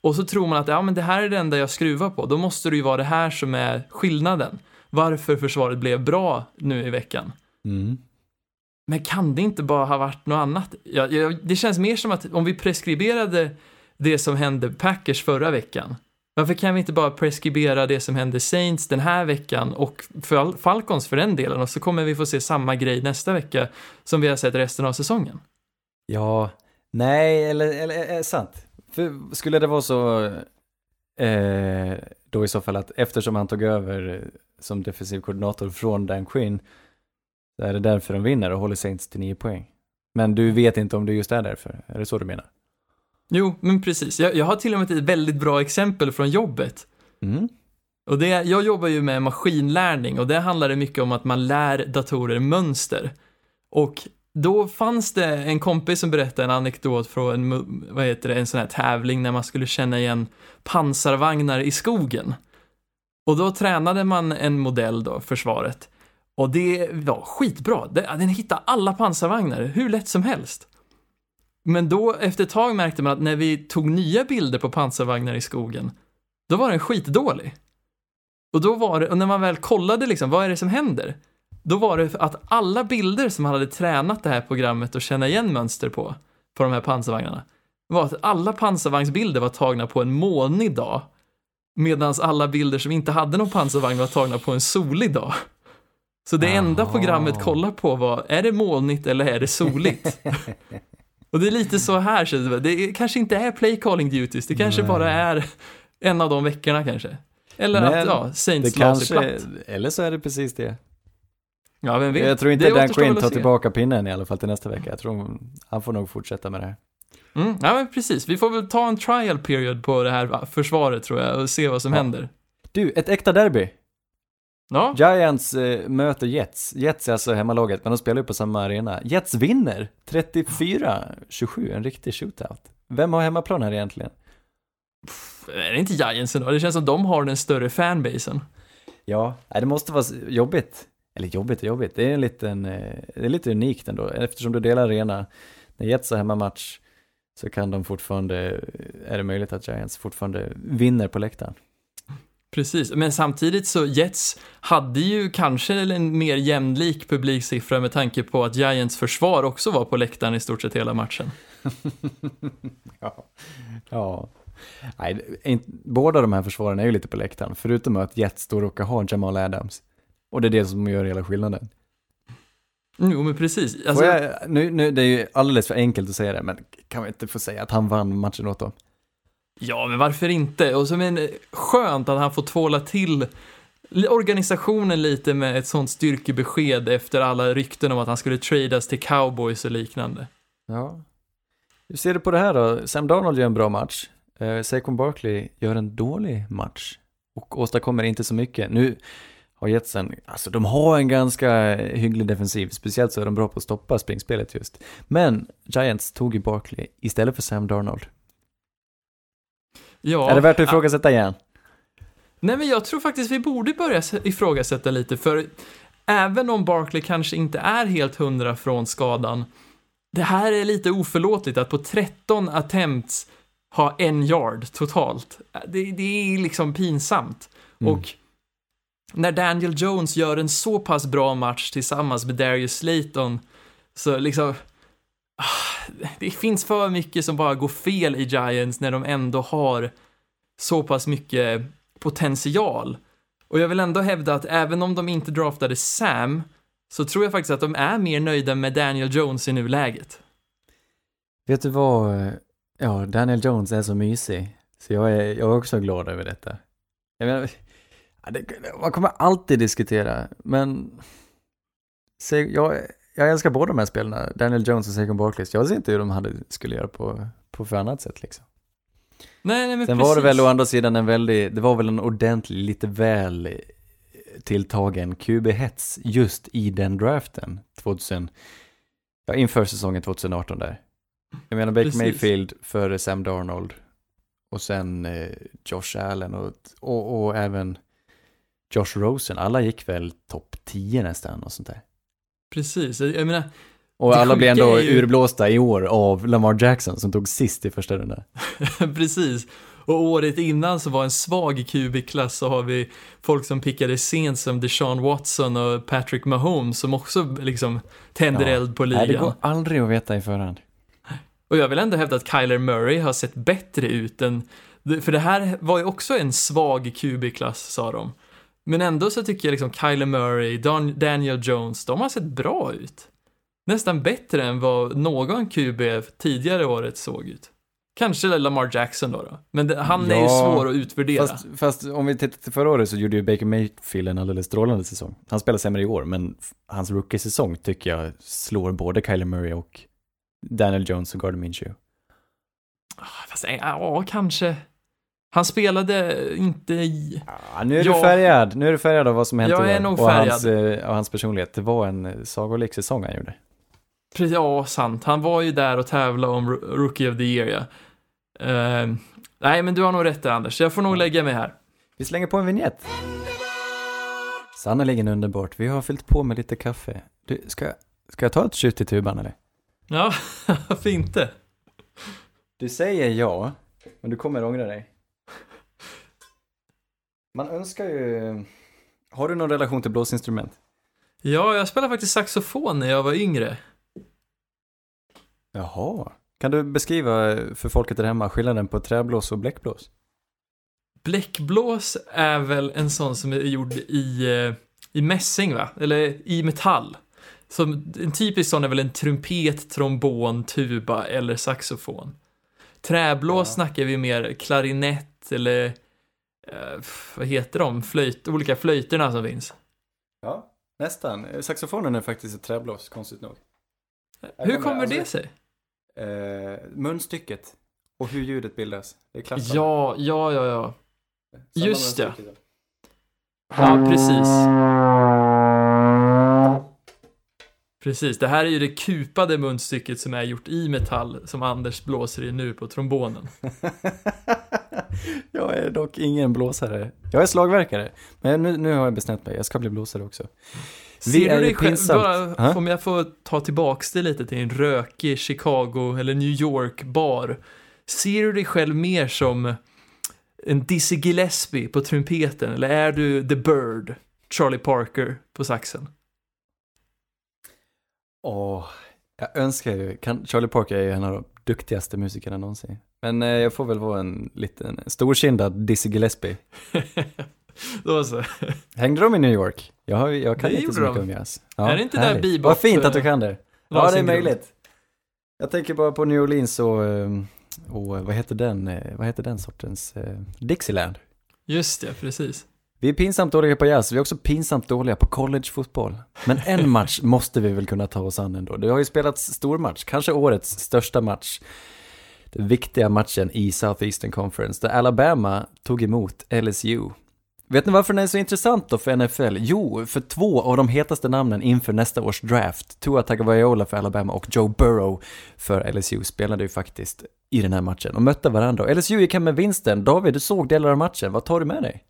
Och så tror man att ja, men det här är det enda jag skruvar på. Då måste det ju vara det här som är skillnaden. Varför försvaret blev bra nu i veckan. Mm. Men kan det inte bara ha varit något annat? Ja, ja, det känns mer som att om vi preskriberade det som hände Packers förra veckan, varför kan vi inte bara preskribera det som hände Saints den här veckan och Fal- Falcons för den delen och så kommer vi få se samma grej nästa vecka som vi har sett resten av säsongen? Ja, nej, eller, eller är sant. För skulle det vara så, eh, då i så fall att eftersom han tog över som defensiv koordinator från Dan Quinn, så är det därför de vinner och håller Saints till nio poäng. Men du vet inte om det just är därför, är det så du menar? Jo, men precis. Jag, jag har till och med ett väldigt bra exempel från jobbet. Mm. Och det, jag jobbar ju med maskinlärning och det handlar det mycket om att man lär datorer mönster. Och då fanns det en kompis som berättade en anekdot från en, vad heter det, en sån här tävling när man skulle känna igen pansarvagnar i skogen. Och då tränade man en modell då, försvaret. Och det var skitbra. Den hittade alla pansarvagnar, hur lätt som helst. Men då, efter ett tag märkte man att när vi tog nya bilder på pansarvagnar i skogen, då var den skitdålig. Och då var det, och när man väl kollade liksom, vad är det som händer? Då var det att alla bilder som man hade tränat det här programmet att känna igen mönster på, på de här pansarvagnarna, var att alla pansarvagnsbilder var tagna på en molnig dag, medan alla bilder som inte hade någon pansarvagn var tagna på en solig dag. Så det enda Aha. programmet kollade på var, är det molnigt eller är det soligt? Och det är lite så här, så det det kanske inte är play calling duties, det kanske Nej. bara är en av de veckorna kanske. Eller Men att, ja, Saints Det kanske, platt. eller så är det precis det. Ja, vem vet? Jag tror inte Det Dan Quinn tar tillbaka pinnen i alla fall till nästa vecka. Jag tror han får nog fortsätta med det här. Mm, ja, men precis. Vi får väl ta en trial period på det här försvaret tror jag och se vad som Ja. händer. Du, ett äkta derby. Ja, Giants eh, möter Jets. Jets är alltså hemmalaget, men de spelar ju på samma arena. Jets vinner 34-27, en riktig shootout. Vem har hemmaplan här egentligen? är det inte Giants ändå? Det känns som de har den större fanbasen. Ja, det måste vara jobbigt. Eller jobbigt och jobbigt, det är en liten, eh, det är lite unikt ändå. Eftersom du delar arena, när Jets har hemmamatch så kan de fortfarande, är det möjligt att Giants fortfarande vinner på läktaren. Precis, men samtidigt så Jets hade ju kanske en mer jämlik publiksiffra med tanke på att Giants försvar också var på läktaren i stort sett hela matchen. ja. ja. Nej, inte- båda de här försvaren är ju lite på läktaren, förutom att Jets då råkar ha Jamal Adams. Och det är det som gör hela skillnaden. Mm, Jo, men precis. Alltså, jag, nu, nu, det är ju alldeles för enkelt att säga det, men kan vi inte få säga att han vann matchen åt dem? Ja, men varför inte? Och så men skönt att han får tvåla till organisationen lite med ett sånt styrkebesked efter alla rykten om att han skulle tradas till cowboys och liknande. Ja. Hur ser du på det här då? Sam Darnold gör en bra match. Eh, Saquon Barkley gör en dålig match. Och åstadkommer inte så mycket. Nu har Jetsen, alltså de har en ganska hygglig defensiv. Speciellt så är de bra på att stoppa springspelet just. Men Giants tog ju Barkley istället för Sam Darnold. Ja, är det värt att ifrågasätta igen? Nej, men jag tror faktiskt vi borde börja ifrågasätta lite, för även om Barkley kanske inte är helt hundra från skadan, det här är lite oförlåtligt att på 13 attempts ha en yard totalt. Det, det är liksom pinsamt. Mm. Och när Daniel Jones gör en så pass bra match tillsammans med Darius Slayton, så liksom, ah, det finns för mycket som bara går fel i Giants när de ändå har så pass mycket potential. Och jag vill ändå hävda att även om de inte draftade Sam, så tror jag faktiskt att de är mer nöjda med Daniel Jones i nuläget. Vet du vad? Eh, ja, Daniel Jones är så mysig. Så jag är, jag är också glad över detta. Jag menar, det, man kommer alltid diskutera, men jag, jag älskar båda de här spelarna, Daniel Jones och Saquon Barkley. Jag ser inte hur de hade, skulle göra på, på för annat sätt liksom. Nej, nej men Sen precis. var det väl å andra sidan en väldigt, det var väl en ordentlig, lite väl tilltagen QB-hets just i den draften 2000, ja inför säsongen 2018 där. Jag menar Baker Precis. Mayfield före Sam Darnold och sen eh, Josh Allen och, och, och även Josh Rosen, alla gick väl topp 10 nästan och sånt där. Precis, jag menar, Och alla blev ändå ju- urblåsta i år av Lamar Jackson som tog sist i första rundan. precis. Och året innan så var en svag QB-klass så har vi folk som pickade sent som Deshaun Watson och Patrick Mahomes som också liksom tänder Ja. eld på Nej, det ligan. går aldrig att veta i förhand. Och jag vill ändå hävda att Kyler Murray har sett bättre ut än, för det här var ju också en svag QB-klass sa de. Men ändå så tycker jag liksom Kyler Murray, Dan- Daniel Jones, de har sett bra ut. Nästan bättre än vad någon QB tidigare året såg ut. Kanske Lamar Jackson då. då. Men det, han är ju Ja, svår att utvärdera. Fast, fast om vi tittar till förra året så gjorde ju Baker Mayfield en alldeles strålande säsong. Han spelar sämre i år, men hans rookie-säsong tycker jag slår både Kyler Murray och Daniel Jones och Gardner Minshew. Fast, eh, ja, kanske. Han spelade inte i... Ja, nu är du Ja. färgad, nu är du färgad av vad som hänt Jag är nog och hans, eh, och hans personlighet. Det var en sagolik säsong han gjorde. Precis, Ja, sant. Han var ju där och tävlade om Ro- Rookie of the Year, ja. Eh, nej, men du har nog rätt där, Anders. Jag får nog lägga mig här. Vi slänger på en vignett. Sannerligen underbart. Vi har fyllt på med lite kaffe. Du, ska, ska jag ta ett tjut i tuban eller? Ja, varför inte? Du säger ja, men du kommer ångra dig. Man önskar ju... Har du någon relation till blåsinstrument? Ja, jag spelade faktiskt saxofon när jag var yngre. Jaha. Kan du beskriva för folket där hemma skillnaden på träblås och bläckblås? Bläckblås är väl en sån som är gjord i, eh, i mässing, va? Eller i metall. Som, en typisk sån är väl en trumpet, trombon, tuba eller saxofon. Träblås Ja. snackar vi mer klarinett eller eh, vad heter de? Flöjt, olika flöjterna som finns. Ja, nästan. Saxofonen är faktiskt ett träblås, konstigt nog. Jag Hur kommer- kommer alltså- det sig? Eh, munstycket och hur ljudet bildas. Det är klaffande. Ja, ja, ja, ja. Just det. Ja, precis. Precis, det här är ju det kupade munstycket som är gjort i metall som Anders blåser i nu på trombonen. jag är dock ingen blåsare. Jag är slagverkare. Men nu, nu har jag bestämt mig. Jag ska bli blåsare också. Ser du dig själv, bara, Ha? om jag får ta tillbaks det lite till en rökig Chicago eller New York bar. Ser du dig själv mer som en Dizzy Gillespie på trumpeten eller är du The Bird, Charlie Parker på saxen? Åh, jag önskar ju, kan, Charlie Parker är ju en av de duktigaste musikerna någonsin. Men eh, jag får väl vara en liten storkindad Dizzy Gillespie. Då så. Hängde de i New York? Jag, har, jag kan Det inte så mycket de. om jazz. Är det inte där härligt. bebop, Vad fint att du eh, kan det. Ja, det är möjligt. Jag tänker bara på New Orleans och, eh, och eh, vad heter den, vad heter den sortens, Dixieland. Just det, precis. Vi är pinsamt dåliga på jazz, vi är också pinsamt dåliga på collegefotboll. Men en match måste vi väl kunna ta oss an ändå. Det har ju spelats stor match, kanske årets största match. Den viktiga matchen i Southeastern Conference, där Alabama tog emot LSU. Vet ni varför den är så intressant då för NFL? Jo, för två av de hetaste namnen inför nästa års draft, Tua Tagovailoa för Alabama och Joe Burrow för LSU, spelade ju faktiskt i den här matchen och mötte varandra. LSU gick hem med vinsten. David, du såg delar av matchen, vad tar du med dig?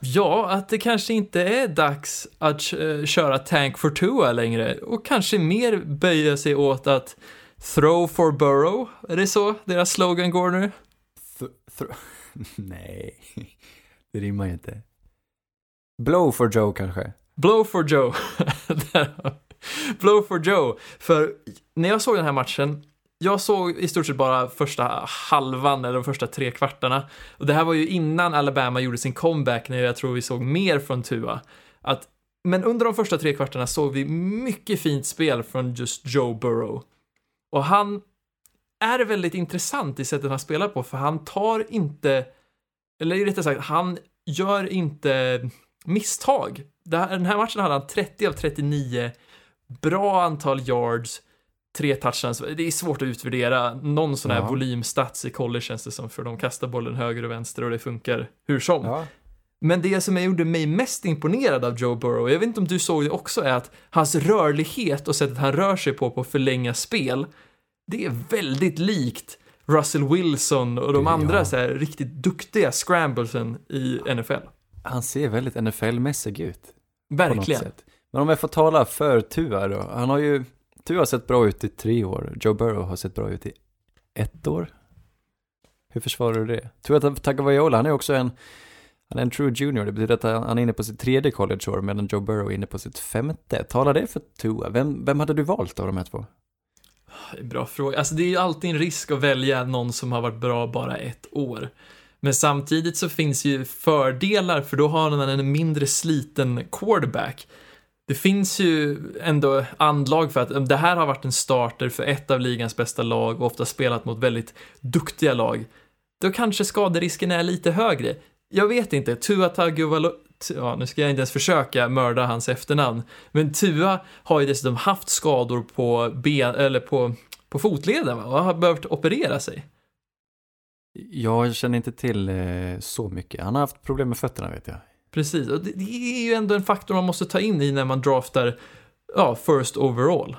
Ja, att det kanske inte är dags att köra Tank for Tua längre och kanske mer böja sig åt att Throw for Burrow, är det så deras slogan går nu? Th- th- Nej, det rimmar ju inte. Blow for Joe kanske? Blow for Joe. Blow for Joe. För när jag såg den här matchen, jag såg i stort sett bara första halvan eller de första tre kvartarna. Och det här var ju innan Alabama gjorde sin comeback när jag tror vi såg mer från Tua. Att, men under de första tre kvartarna såg vi mycket fint spel från just Joe Burrow. Och han är väldigt intressant i sättet han spelar på, för han tar inte, eller rättare sagt, han gör inte misstag. Den här matchen hade han 30 av 39, bra antal yards, tre touchdowns. Det är svårt att utvärdera någon sån här Ja. volymstats i college känns det som, för de kastar bollen höger och vänster och det funkar hur som. Ja. Men det som gjorde mig mest imponerad av Joe Burrow, jag vet inte om du såg det också, är att hans rörlighet och sättet han rör sig på på förlänga spel, det är väldigt likt Russell Wilson och de Ja. andra så här, riktigt duktiga scramblesen i NFL. Han ser väldigt NFL-mässig ut. Verkligen. Men om jag får tala för Tua då. Han har ju, Tua har sett bra ut i tre år. Joe Burrow har sett bra ut i ett år. Hur försvarar du det? Tua Tagovaiola, han är också en, han är en true junior. Det betyder att han han är inne på sitt tredje collegeår medan Joe Burrow är inne på sitt femte. Talar det för Tua? Vem, vem hade du valt av de här två? Bra fråga. Alltså det är ju alltid en risk att välja någon som har varit bra bara ett år. Men samtidigt så finns ju fördelar för då har man en mindre sliten quarterback det finns ju ändå anlag för att det här har varit en starter för ett av ligans bästa lag och ofta spelat mot väldigt duktiga lag. Då kanske skaderisken är lite högre. Jag vet inte, Tua Tagovailoa, ja nu ska jag inte ens försöka mörda hans efternamn, men Tua har ju dessutom haft skador på ben, eller på, på fotleden va? och har behövt operera sig. Jag känner inte till eh, så mycket. Han har haft problem med fötterna vet jag. Precis, och det, det är ju ändå en faktor man måste ta in i när man draftar ja, first overall.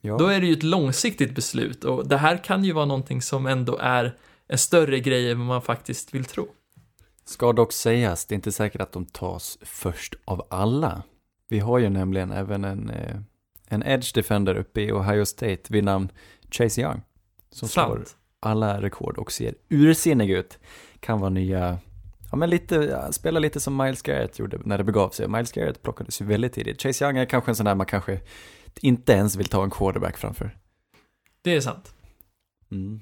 Ja. Då är det ju ett långsiktigt beslut och det här kan ju vara någonting som ändå är en större grej än vad man faktiskt vill tro. Ska dock sägas, det är inte säkert att de tas först av alla. Vi har ju nämligen även en, eh, en edge defender uppe i Ohio State vid namn Chase Young. Som slår Sant. alla rekord och ser ursinnig ut. Kan vara nya, ja men lite, spela lite som Miles Garrett gjorde när det begav sig. Miles Garrett plockades ju väldigt tidigt. Chase Young är kanske en sån där man kanske inte ens vill ta en quarterback framför. Det är sant. Mm.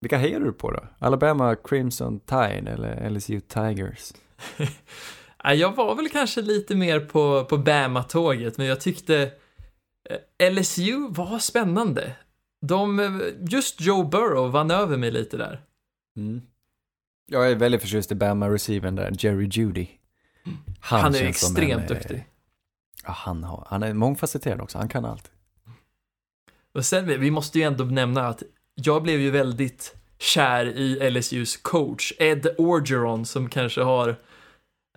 Vilka hejar du på då? Alabama Crimson Tide eller LSU Tigers? Jag var väl kanske lite mer på, på Bama-tåget, men jag tyckte eh, LSU var spännande. De, eh, just Joe Burrow vann över mig lite där. Mm. Jag är väldigt förtjust i Bama-receiven där, Jerry Judy. Han, är känns som extremt en, eh, duktig. Ja, han, har, han är mångfacetterad också, han kan allt. Och sen, vi måste ju ändå nämna att jag blev ju väldigt kär i LSUs coach, Ed Orgeron, som kanske har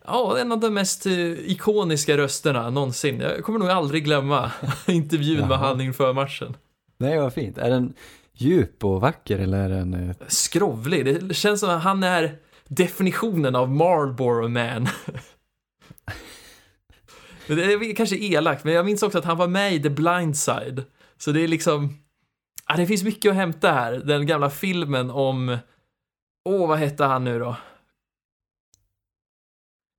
Ja, en av de mest eh, ikoniska rösterna någonsin. Jag kommer nog aldrig glömma intervjun med Jaha. han inför matchen. Nej, vad fint. Är den djup och vacker eller är den... Eh, Skrovlig, det känns som att han är definitionen av Marlboro Man. Det är kanske elakt, men jag minns också att han var med i The Blind Side. Så det är liksom, ja, det finns mycket att hämta här. Den gamla filmen om, åh, vad hette han nu då?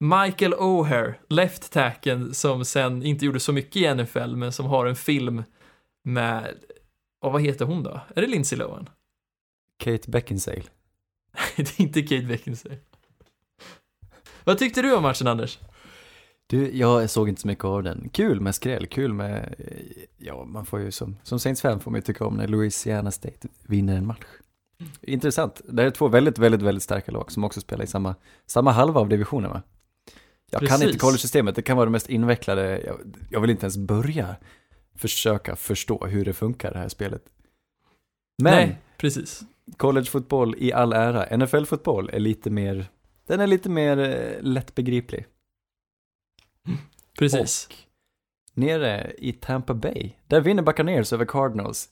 Michael O'Hare, left tacken som sen inte gjorde så mycket i NFL, men som har en film med, och vad heter hon då? Är det Lindsay Lohan? Kate Beckinsale? det är inte Kate Beckinsale. Vad tyckte du om matchen, Anders? Du, jag såg inte så mycket av den. Kul med skräll, kul med... Ja, man får ju som, som Saints fan får man ju tycka om när Louisiana State vinner en match. Intressant. Det här är två väldigt, väldigt, väldigt starka lag som också spelar i samma, samma halva av divisionen va? Jag kan Precis. inte college-systemet, det kan vara det mest invecklade, jag, jag vill inte ens börja försöka förstå hur det funkar det här spelet. Men Nej, precis. collegefotboll i all ära, NFL-fotboll är lite mer, den är lite mer eh, lättbegriplig. Precis. Och nere i Tampa Bay, där vinner Buccaneers över Cardinals.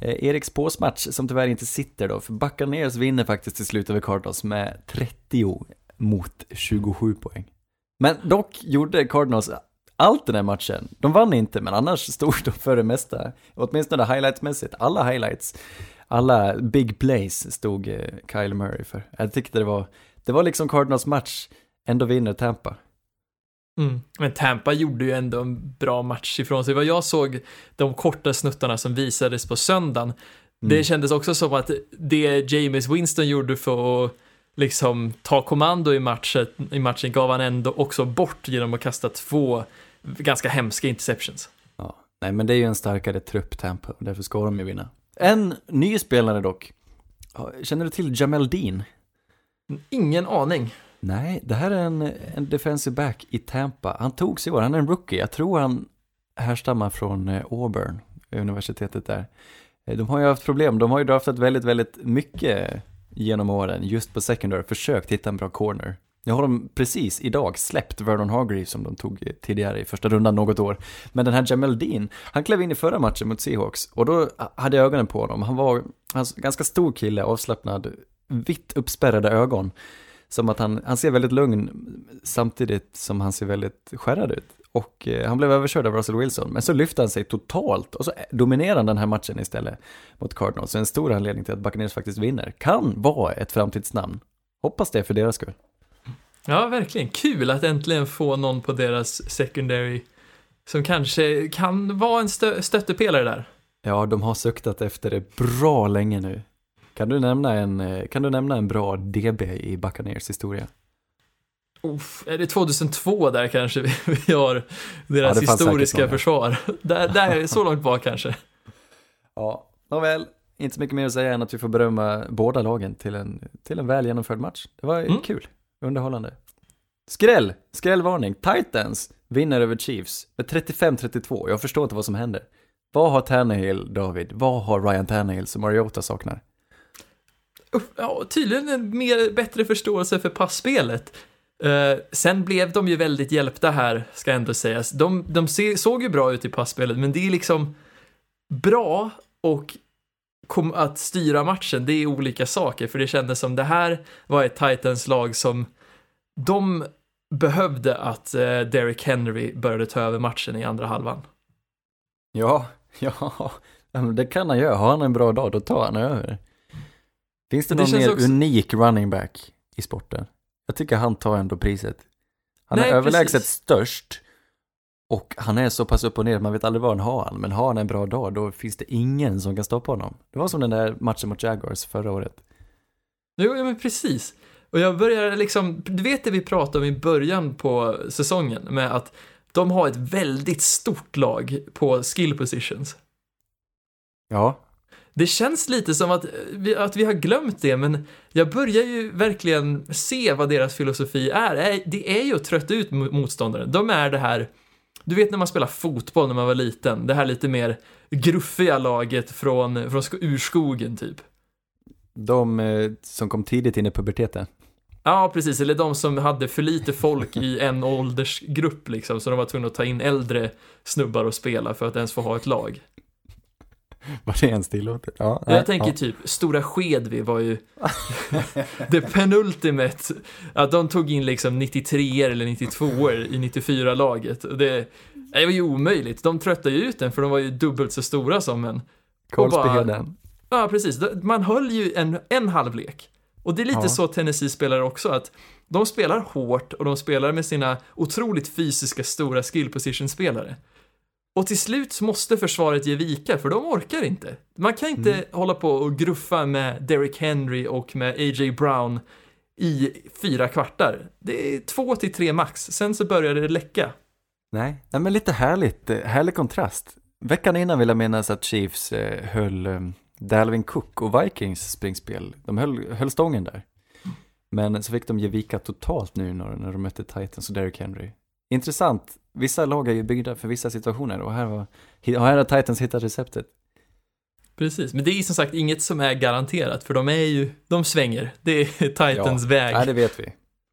Eh, Eriks påsmatch som tyvärr inte sitter då, för Buccaneers vinner faktiskt till slut över Cardinals med 30 mot 27 poäng. Men dock gjorde Cardinals allt den här matchen. De vann inte, men annars stod de för det mesta. Åtminstone highlightsmässigt. Alla highlights, alla big plays stod eh, Kyle Murray för. Jag tyckte det var, det var liksom Cardinals match, ändå vinner Tampa. Mm. Men Tampa gjorde ju ändå en bra match ifrån sig. Vad jag såg, de korta snuttarna som visades på söndagen, det Mm. kändes också som att det James Winston gjorde för att liksom ta kommando i matchen, i matchen gav han ändå också bort genom att kasta två ganska hemska interceptions. Ja, nej men det är ju en starkare trupp Tampa, och därför ska de ju vinna. En ny spelare dock. Känner du till Jamel Dean? Ingen aning. Nej, det här är en, en defensive back i Tampa. Han togs i år, han är en rookie. Jag tror han härstammar från eh, Auburn, universitetet där. Eh, De har ju haft problem, de har ju draftat väldigt, väldigt mycket genom åren, just på secondary, försökt hitta en bra corner. Nu har de precis idag släppt Vernon Hargreave som de tog tidigare i första rundan något år. Men den här Jamel Dean, han klev in i förra matchen mot Seahawks och då hade jag ögonen på honom. Han var han var en ganska stor kille, avslappnad, vitt uppspärrade ögon. Som att han, han ser väldigt lugn samtidigt som han ser väldigt skärrad ut. Och eh, han blev överkörd av Russell Wilson, men så lyfte han sig totalt och så eh, dominerar han den här matchen istället mot Cardinals. Så en stor anledning till att Buccaneers faktiskt vinner. Kan vara ett framtidsnamn. Hoppas det för deras skull. Ja, verkligen. Kul att äntligen få någon på deras secondary som kanske kan vara en stö- stöttepelare där. Ja, de har suktat efter det bra länge nu. Kan du nämna en, eh, kan du nämna en bra DB i Buccaneers historia? Uff, är det 2002 där kanske vi, vi har Ja, deras fanns historiska försvar? Där, där, så långt bak kanske. Ja, nåväl. Inte så mycket mer att säga än att vi får berömma båda lagen till en, till en väl genomförd match. Det var Mm. kul, underhållande. Skräll, skrällvarning, Titans vinner över Chiefs med 35-32. Jag förstår inte vad som händer. Vad har Tannehill, David? Vad har Ryan Tannehill som Mariota saknar? Ja, tydligen en mer, bättre förståelse för passspelet. Uh, eh, sen blev de ju väldigt hjälpta här, ska ändå sägas. De, de se, såg ju bra ut i passspelet, men det är liksom bra och att styra matchen, det är olika saker, för det kändes som det här var ett Titans-lag som de behövde att eh, Derrick Henry började ta över matchen i andra halvan. Ja, ja, det kan han göra. Har han en bra dag, då tar han över. Finns det Det någon mer också- unik running back i sporten? Jag tycker han tar ändå priset. Han Nej, är överlägset precis. störst och han är så pass upp och ner, man vet aldrig vad han har han, men har han en bra dag, då finns det ingen som kan stoppa honom. Det var som den där matchen mot Jaguars förra året. Jo, ja, men precis. Och jag börjar liksom, du vet det vi pratade om i början på säsongen med att de har ett väldigt stort lag på skill positions. Ja, Det känns lite som att vi, att vi har glömt det, men jag börjar ju verkligen se vad deras filosofi är. Det är ju att trötta ut mo- motståndaren. De är det här, du vet när man spelar fotboll när man var liten, det här lite mer gruffiga laget från, från sko- urskogen typ. de eh, som kom tidigt in i puberteten. Ja, precis. Eller de som hade för lite folk i en åldersgrupp liksom, så de var tvungna att ta in äldre snubbar och spela för att ens få ha ett lag. Var det ens tillåtet? Ja, Jag tänker typ, Stora Skedvi var ju det penultimate, att de tog in liksom 93 eller 92 i 94-laget. Det, det var ju omöjligt, de tröttade ju ut den för de var ju dubbelt så stora som en. Kolsbyheden. Ja, precis. Man höll ju en, en halvlek. Och det är lite Ja. så Tennessee spelar också, att de spelar hårt och de spelar med sina otroligt fysiska stora skill position-spelare. Och till slut måste försvaret ge vika, för de orkar inte. Man kan inte Mm. hålla på och gruffa med Derrick Henry och med A.J. Brown i fyra kvartar. Det är två till tre max, sen så börjar det läcka. Nej, nej men lite härligt, eh, härlig kontrast. Veckan innan vill jag minnas att Chiefs eh, höll eh, Dalvin Cook och Vikings springspel. De höll, höll stången där. Men så fick de ge vika totalt nu när, när de mötte Titans och Derrick Henry. Intressant, vissa lag är ju byggda för vissa situationer och här, var, och här har Titans hittat receptet. Precis, men det är som sagt inget som är garanterat, för de är ju, de svänger. Det är Titans väg. Nej, det vet vi.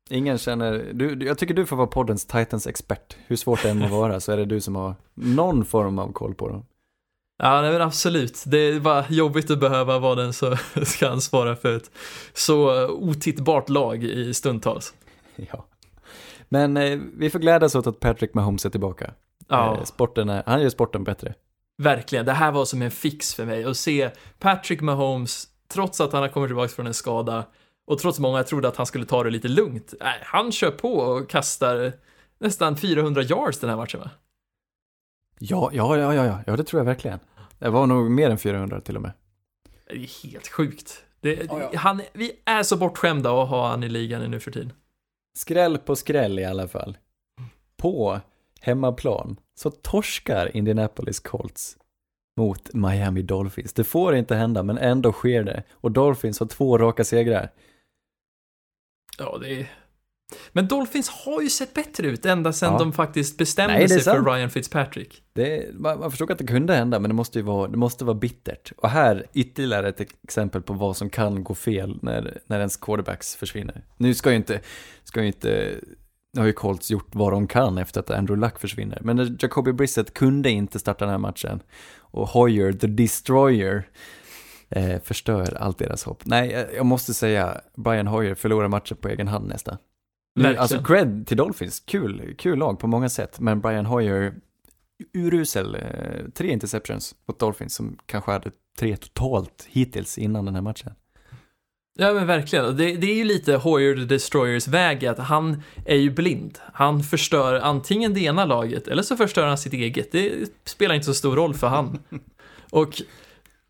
Ingen känner, du, jag tycker du får vara poddens Titans expert. Hur svårt det än må vara så är det du som har någon form av koll på dem. Ja, nej, men absolut. Det är bara jobbigt att behöva vara den som ska ansvara för ett så otittbart lag i stundtals. Ja. Men eh, vi får glädjas åt att Patrick Mahomes är tillbaka. Ja, Eh, sporten är, han gör sporten bättre. verkligen. Det här var som en fix för mig att se Patrick Mahomes, trots att han har kommit tillbaka från en skada och trots många trodde att han skulle ta det lite lugnt. Nej, han kör på och kastar nästan 400 yards den här matchen va? Ja, ja, ja, ja, ja, ja, det tror jag verkligen. Det var nog mer än 400 till och med. Det är helt sjukt. Det, han, vi är så bortskämda att ha han i ligan nu för tiden. Skräll på skräll i alla fall. På hemmaplan så torskar Indianapolis Colts mot Miami Dolphins. Det får inte hända, men ändå sker det. Och Dolphins har två raka segrar. Ja, det är... Men Dolphins har ju sett bättre ut ända sedan Ja. de faktiskt bestämde Nej, sig för sant. Ryan Fitzpatrick. Det, man, man förstod att det kunde hända, men det måste ju vara, det måste vara bittert. Och här ytterligare ett exempel på vad som kan gå fel när, när ens quarterbacks försvinner. Nu ska ju inte, ska ju inte, nu har ju Colts gjort vad de kan efter att Andrew Luck försvinner. Men när Jacoby Brissett kunde inte starta den här matchen. Och Hoyer, the destroyer, eh, förstör allt deras hopp. Nej, jag- jag måste säga, Brian Hoyer förlorar matchen på egen hand nästan. Verkligen. alltså cred till Dolphins, kul, kul lag på många sätt, men Brian Hoyer, urusel, eh, tre interceptions mot Dolphins som kanske hade tre totalt hittills innan den här matchen. Ja, men verkligen. Det, det är ju lite Hoyer the Destroyers väg, att han är ju blind. Han förstör antingen det ena laget, eller så förstör han sitt eget. Det spelar inte så stor roll för han. Och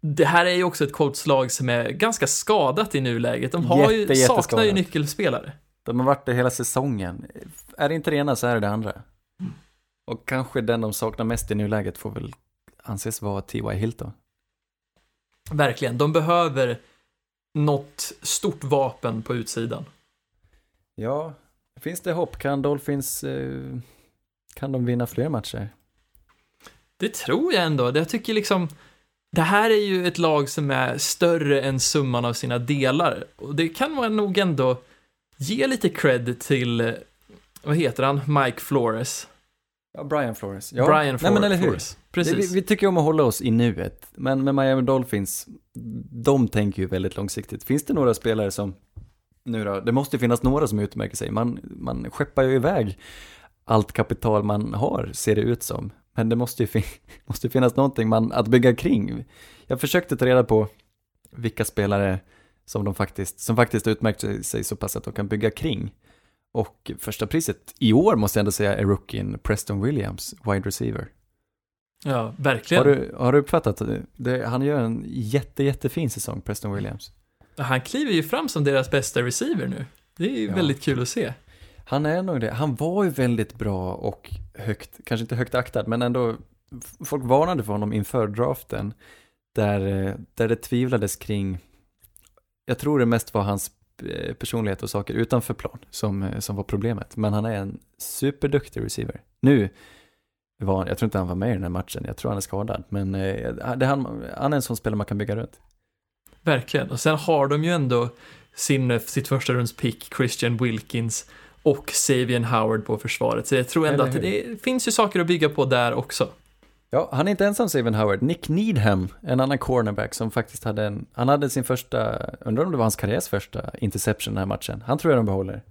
det här är ju också ett Colts-lag som är ganska skadat i nuläget. De har ju, Jätte, saknar ju nyckelspelare. De har varit det hela säsongen. Är det inte det ena så är det det andra. Och kanske den de saknar mest i nuläget får väl anses vara T.Y. Hilton. Verkligen, de behöver något stort vapen på utsidan. Ja, finns det hopp? Kan Dolphins, eh, kan de vinna fler matcher? Det tror jag ändå. Jag tycker liksom, det här är ju ett lag som är större än summan av sina delar. Och det kan man nog ändå ge lite cred till, vad heter han, Mike Flores. Ja, Brian Flores. Ja. Brian Nej, Flores. men eller hur? Flores. Precis. Vi, vi tycker om att hålla oss i nuet, men med Miami Dolphins, de tänker ju väldigt långsiktigt. Finns det några spelare som, nu då, det måste finnas några som utmärker sig. Man, man skeppar ju iväg allt kapital man har, ser det ut som. Men det måste ju fin måste finnas någonting man, att bygga kring. Jag försökte ta reda på vilka spelare som de faktiskt, som faktiskt utmärkt sig- så pass att de kan bygga kring. Och första priset i år måste jag ändå säga är rookien Preston Williams, wide receiver. Ja, verkligen. Har du, har du uppfattat det? det? Han gör en jätte, jättefin säsong, Preston Williams. Han kliver ju fram som deras bästa receiver nu. Det är ju Ja. väldigt kul att se. Han är nog det. Han var ju väldigt bra och högt, kanske inte högt aktad, men ändå, folk varnade för honom inför draften, där, eh, där det tvivlades kring, jag tror det mest var hans eh, personlighet och saker utanför plan som, eh, som var problemet, men han är en superduktig receiver. Nu var jag tror inte han var med i den här matchen, jag tror han är skadad, men eh, det, han, han är en sån spelare man kan bygga runt. Verkligen. Och sen har de ju ändå sin, sitt första runds pick, Christian Wilkins och Savian Howard på försvaret. Så jag tror ändå att det finns ju saker att bygga på där också. Ja, han är inte ensam Saven Howard. Nick Needham, en annan cornerback som faktiskt hade en, han hade sin första, undrar om det var hans karriärs första interception den här matchen. Han tror jag de behåller.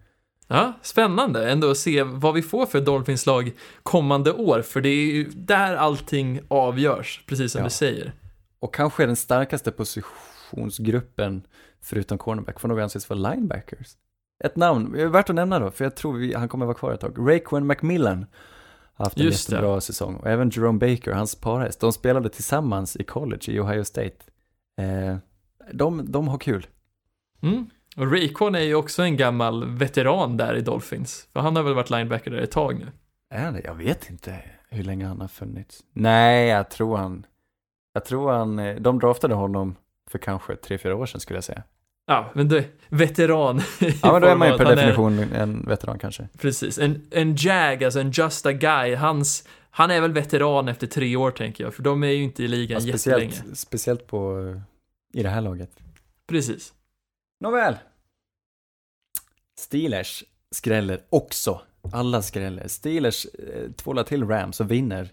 Ja, spännande ändå att se vad vi får för Dolphins-lag kommande år, för det är ju där allting avgörs, precis som Ja. du säger. Och kanske den starkaste positionsgruppen, förutom cornerback, får nog anses vara linebackers. Ett namn, värt att nämna då, för jag tror vi, han kommer vara kvar ett tag. Raekwon McMillan haft en Just det. jättebra säsong. Och även Jerome Baker, hans parhäst. De spelade tillsammans i college i Ohio State. Eh, de, de har kul. Mm. Och Raycon är ju också en gammal veteran där i Dolphins, för han har väl varit linebacker där ett tag nu. Är det? Jag vet inte hur länge han har funnits. Nej, jag tror han, jag tror han, eh, de draftade honom för kanske tre, fyra år sedan skulle jag säga. Ja, men det, veteran. Ja, men då är man ju per han är- definition en veteran kanske. Precis, en, en Jag, alltså en Just a Guy, hans, han är väl veteran efter tre år tänker jag, för de är ju inte i ligan Ja, jättelänge. speciellt, speciellt på, eh, i det här laget. Precis. Nåväl. Steelers skräller också. Alla skräller. Steelers eh, tvålar till Rams och vinner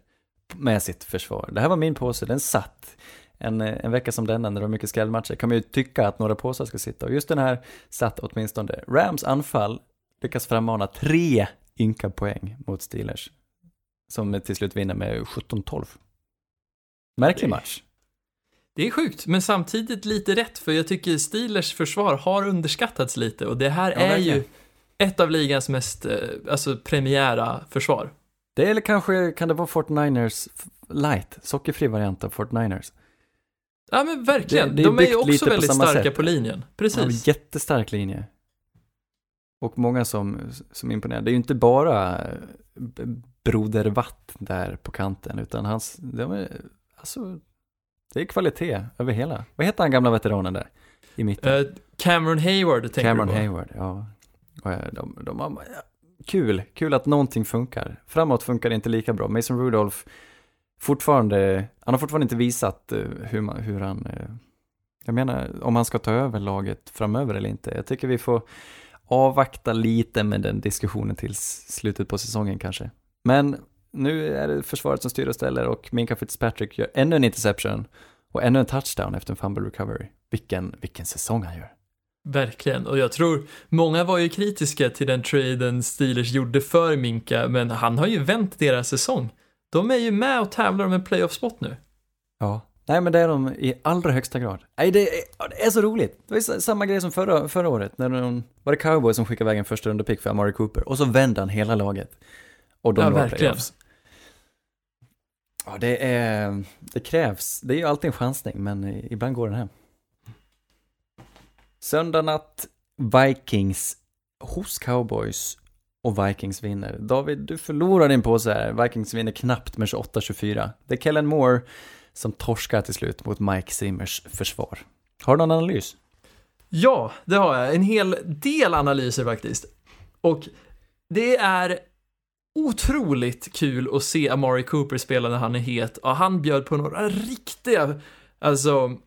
med sitt försvar. Det här var min påse, den satt. En, eh, en vecka som denna när det var mycket skrällmatcher kan man ju tycka att några påsar ska sitta och just den här satt åtminstone. Rams anfall lyckas frammana tre ynka poäng mot Steelers. Som till slut vinner med 17-12. Märklig match. Det är sjukt, men samtidigt lite rätt, för jag tycker Steelers försvar har underskattats lite och det här Ja, är verkligen. ju ett av ligans mest, eh, alltså premiära försvar. Det är eller kanske kan det vara Fort Niners light, sockerfri variant av Fort Niners. Ja men verkligen, Det- det är de är ju också på väldigt samma starka sätt. på linjen. Ja, Precis. jättestark linje. Och många som, som imponerar. Det är ju inte bara eh, Broder Watt där på kanten, utan hans, de är, alltså, det är kvalitet över hela. Vad heter han gamla veteranen där? I mitten? Eh, Cameron Hayward tänker Cameron du på. Hayward, ja. Och, eh, De, de har, ja, kul, kul att någonting funkar. Framåt funkar det inte lika bra. Mason Rudolph, fortfarande, han har fortfarande inte visat eh, hur, man, hur han, eh, jag menar om han ska ta över laget framöver eller inte. Jag tycker vi får avvakta lite med den diskussionen till slutet på säsongen kanske. Men nu är det försvaret som styr och ställer och Minka Fitzpatrick gör ännu en interception och ännu en touchdown efter en fumble recovery. Vilken, vilken säsong han gör. Verkligen, och jag tror många var ju kritiska till den traden Steelers gjorde för Minka, men han har ju vänt deras säsong. De är ju med och tävlar om en playoff-spot nu. Ja. Nej men det är de i allra högsta grad. Nej det är, det är så roligt. Det var samma grej som förra, förra året när de, var det Cowboys som skickade iväg en första rundepick för Amari Cooper och så vände han hela laget. Och de Ja, verkligen. playoffs. Ja det är, det krävs, det är ju alltid en chansning men ibland går den hem. Söndag natt, Vikings hos cowboys och Vikings vinner. David, du förlorar din påse här. Vikings vinner knappt med 28-24. Det är Kellen Moore som torskar till slut mot Mike Zimmers försvar. Har du någon analys? Ja, det har jag. En hel del analyser faktiskt. Och det är otroligt kul att se Amari Cooper spela när han är het och han bjöd på några riktiga, alltså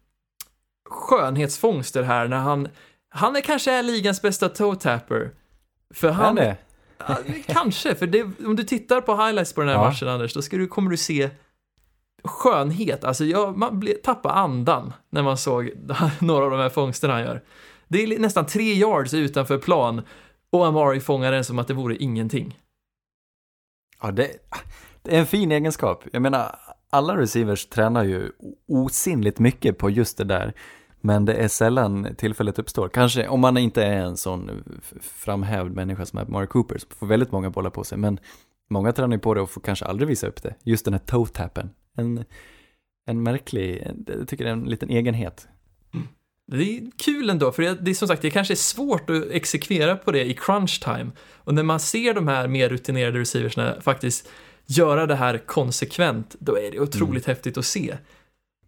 skönhetsfångster här när han, han är kanske är ligans bästa toe tapper. För Han är Ja, kanske, för det, om du tittar på highlights på den här Ja. matchen Anders, då ska du, kommer du se skönhet. Alltså jag, man ble, tappade andan när man såg några av de här fångsterna han gör. Det är nästan tre yards utanför plan och Amari fångar den som att det vore ingenting. Ja, det, det är en fin egenskap. Jag menar, alla receivers tränar ju osinnligt mycket på just det där. Men det är sällan tillfället uppstår. Kanske om man inte är en sån framhävd människa som är Mark Cooper, som får väldigt många bollar på sig. Men många tränar ju på det och får kanske aldrig visa upp det. Just den här toe-tappen. En, en märklig, jag tycker det är en liten egenhet. Det är kul ändå, för det det är som sagt, det kanske är svårt att exekvera på det i crunch time. Och när man ser de här mer rutinerade receiversna faktiskt göra det här konsekvent, då är det otroligt häftigt att se.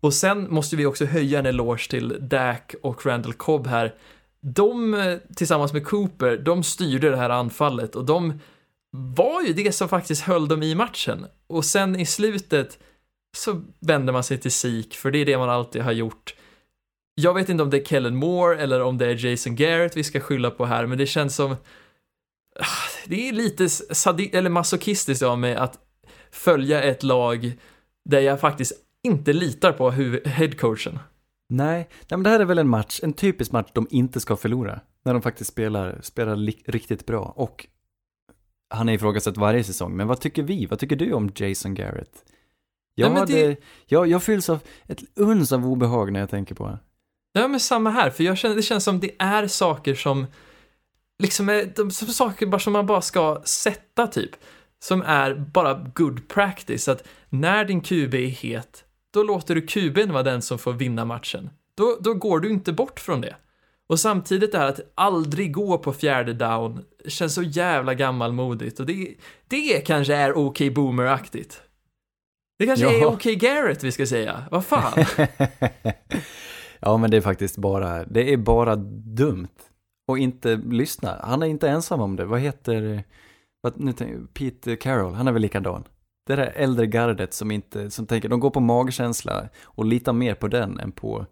Och sen måste vi också höja en eloge till Dak och Randall Cobb här. De, eh, tillsammans med Cooper, de styrde det här anfallet och de var ju det som faktiskt höll dem i matchen. Och sen i slutet så vänder man sig till Sik, för det är det man alltid har gjort. Jag vet inte om det är Kellen Moore eller om det är Jason Garrett vi ska skylla på här, men det känns som... Ah, det är lite sadi- eller masochistiskt av mig att följa ett lag där jag faktiskt inte litar på headcoachen. Nej, nej men det här är väl en match, en typisk match de inte ska förlora. När de faktiskt spelar, spelar riktigt bra. Och han är ifrågasatt varje säsong. Men vad tycker vi? Vad tycker du om Jason Garrett? Jag, Nej, hade, det- jag, jag fylls av ett uns av obehag när jag tänker på det. Ja, men samma här, för jag känner, det känns som det är saker som liksom är, de, som saker bara som man bara ska sätta typ. Som är bara good practice, att när din QB är het, då låter du QBn vara den som får vinna matchen. Då, då går du inte bort från det. Och samtidigt det här att aldrig gå på fjärde down känns så jävla gammalmodigt och det, det kanske är OK Boomer-aktigt. Det kanske är Ja. OK Garrett vi ska säga, vad fan. ja, men det är faktiskt bara, det är bara dumt. Och inte lyssna. Han är inte ensam om det. Vad heter, vad, nu Pete Carroll, han är väl likadan. Det där äldre gardet som inte, som tänker, de går på magkänsla och litar mer på den än på,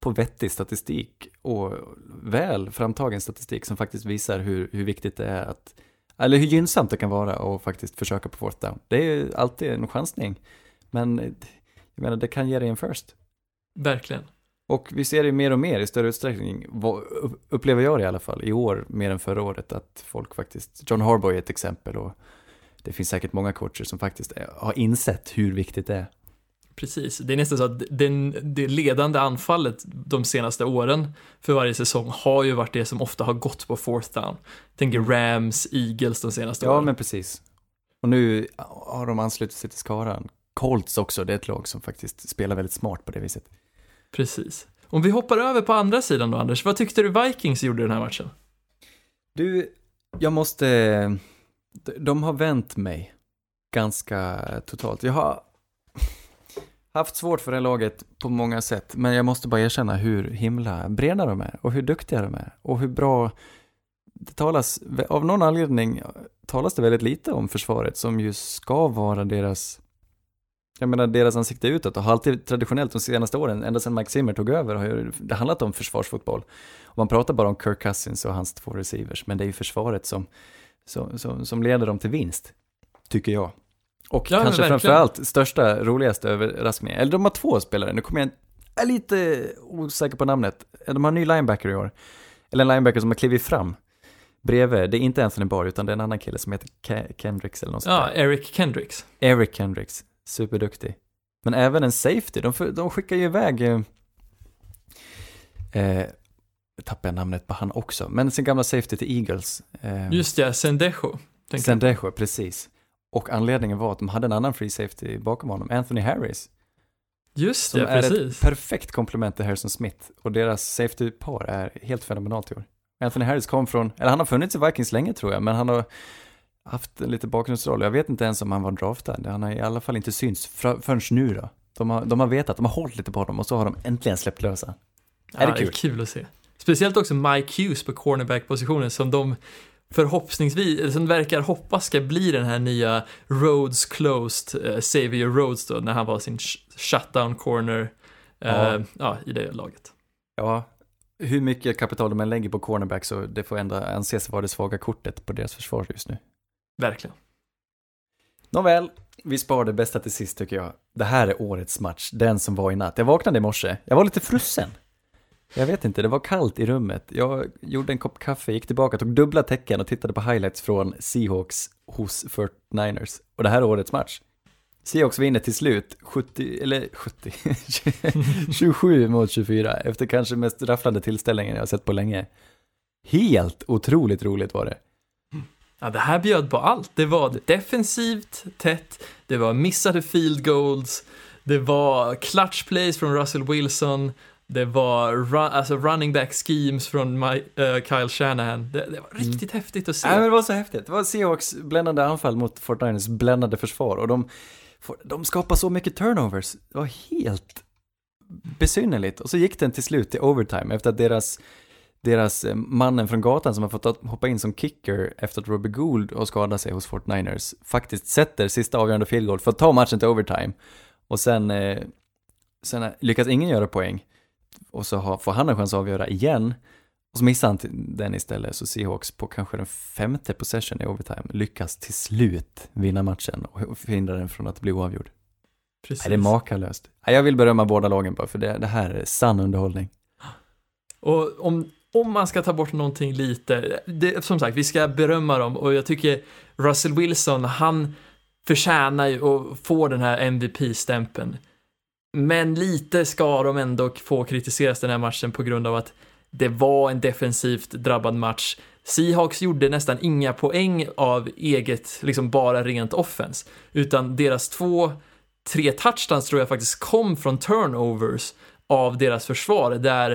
på vettig statistik och väl framtagen statistik som faktiskt visar hur, hur viktigt det är att, eller hur gynnsamt det kan vara att faktiskt försöka på fourth down. Det är ju alltid en chansning, men jag menar, det kan ge dig en first. Verkligen. Och vi ser det mer och mer i större utsträckning, upplever jag det i alla fall, i år mer än förra året, att folk faktiskt, John Harbaugh är ett exempel och det finns säkert många coacher som faktiskt har insett hur viktigt det är. Precis, det är nästan så att den, det ledande anfallet de senaste åren för varje säsong har ju varit det som ofta har gått på fourth down. Tänker Rams, Eagles de senaste Ja, åren. men precis. Och nu har de anslutit sig till skaran. Colts också, det är ett lag som faktiskt spelar väldigt smart på det viset. Precis. Om vi hoppar över på andra sidan då, Anders, vad tyckte du Vikings gjorde den här matchen? Du, jag måste, de har vänt mig ganska totalt. Jag har haft svårt för det här laget på många sätt, men jag måste bara erkänna hur himla breda de är och hur duktiga de är och hur bra det talas, av någon anledning talas det väldigt lite om försvaret som ju ska vara deras jag menar deras ansikte utåt och har alltid traditionellt de senaste åren, ända sedan Mike Zimmer tog över, har ju det handlat om försvarsfotboll. Och man pratar bara om Kirk Cousins och hans två receivers, men det är ju försvaret som, som, som, som leder dem till vinst, tycker jag. Och Ja, kanske framförallt största, roligaste överraskningen, eller de har två spelare, nu kommer jag jag är lite osäker på namnet, de har en ny linebacker i år, eller en linebacker som har klivit fram bredvid, det är inte Anthony Barr, utan det är en annan kille som heter Ke- Kendricks eller något sånt Ja. Eric Kendricks. Eric Kendricks, superduktig. Men även en safety, de, de skickar ju iväg, eh, eh, tappar jag namnet på han också, men sin gamla safety till Eagles. Eh, Just det, Sendejo. Sendejo, precis. Och anledningen var att de hade en annan free safety bakom honom, Anthony Harris, Just som det, är precis. ett perfekt komplement till Harrison Smith. Och deras safety-par är helt fenomenalt i år. Anthony Harris kom från, eller han har funnits i Vikings länge tror jag, men han har haft en lite bakgrundsroll. Jag vet inte ens om han var draftad. Han har i alla fall inte synts förrän nu då. De har, de har vetat, de har hållit lite på honom och så har de äntligen släppt lösa. Ja, är det kul? Det är kul att se. Speciellt också Mike Hughes på cornerback-positionen som de förhoppningsvis, eller som verkar hoppas ska bli den här nya Rhodes Closed, uh, Xavier Rhodes då, när han var sin shutdown corner uh, ja. ja. i det laget. Ja, hur mycket kapital de än lägger på cornerback så det får ändå anses vara det svaga kortet på deras försvar just nu. Verkligen. Nåväl, vi sparar det bästa till sist tycker jag. Det här är årets match, den som var i natt. Jag vaknade i morse, jag var lite frusen. Jag vet inte, det var kallt i rummet. Jag gjorde en kopp kaffe, gick tillbaka, tog dubbla tecken och tittade på highlights från Seahawks hos 49ers. Och det här är årets match. Seahawks vinner till slut 70, eller 70, 27 mot 24 efter kanske mest rafflande tillställningen jag har sett på länge. Helt otroligt roligt var det. Ja, det här bjöd på allt. Det var defensivt tätt, det var missade field goals, det var clutch plays från Russell Wilson, det var run, alltså running back schemes från My, uh, Kyle Shanahan. Det, det var mm. riktigt mm. häftigt att se. Ja, men det var så häftigt. Det var Seahawks bländande anfall mot 49ers bländande försvar och de, de skapar så mycket turnovers. Det var helt besynnerligt. Och så gick den till slut till overtime efter att deras, deras eh, mannen från gatan som har fått hoppa in som kicker efter att Robbie Gould har skadat sig hos 49ers faktiskt sätter sista avgörande field goal för att ta matchen till overtime. Och sen, eh, sen lyckas ingen göra poäng och så har, får han en chans att avgöra igen. Och så missar han den istället, så Seahawks på kanske den femte possession i overtime lyckas till slut vinna matchen och förhindra den från att bli oavgjord. Precis. Nej, det är makalöst. Jag vill berömma båda lagen bara, för det, det här är sann underhållning. Och om, om man ska ta bort någonting lite, det, som sagt, vi ska berömma dem och jag tycker Russell Wilson, han förtjänar ju att få den här MVP-stämpeln. Men lite ska de ändå få kritiseras den här matchen på grund av att det var en defensivt drabbad match. Seahawks gjorde nästan inga poäng av eget, liksom bara rent offens, utan deras två, tre touchdowns tror jag faktiskt kom från turnovers av deras försvar, där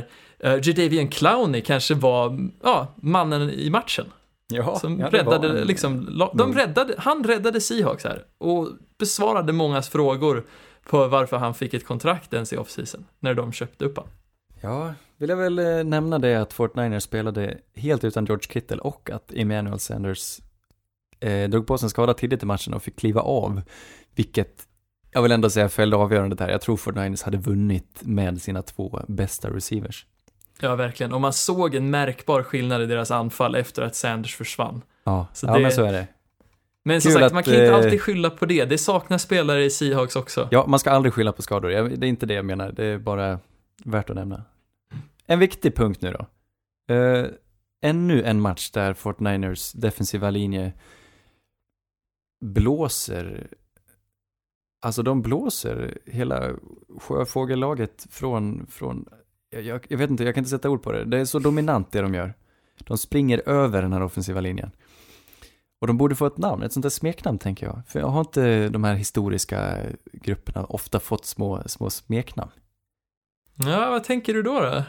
uh, Jadavian Clowney kanske var, ja, mannen i matchen. Jaha, som ja, räddade, liksom, de räddade, han räddade Seahawks här och besvarade mångas frågor på varför han fick ett kontrakt ens i offseason, när de köpte upp honom. Ja, vill jag väl eh, nämna det att Fort Niners spelade helt utan George Kittle och att Emmanuel Sanders eh, drog på sig en skada tidigt i matchen och fick kliva av, vilket jag vill ändå säga fällde avgörandet här. Jag tror Fort Niners hade vunnit med sina två bästa receivers. Ja, verkligen. Och man såg en märkbar skillnad i deras anfall efter att Sanders försvann. Ja, så ja det... men så är det. Men som sagt, att, man kan inte alltid skylla på det. Det saknas spelare i Seahawks också. Ja, man ska aldrig skylla på skador. Det är inte det jag menar. Det är bara värt att nämna. En viktig punkt nu då. Uh, ännu en match där Fort Niners defensiva linje blåser Alltså de blåser hela sjöfågellaget från, från jag, jag, vet inte, jag kan inte sätta ord på det. Det är så dominant det de gör. De springer över den här offensiva linjen. Och de borde få ett namn, ett sånt där smeknamn tänker jag. För jag har inte de här historiska grupperna ofta fått små, små smeknamn. Ja, vad tänker du då? då?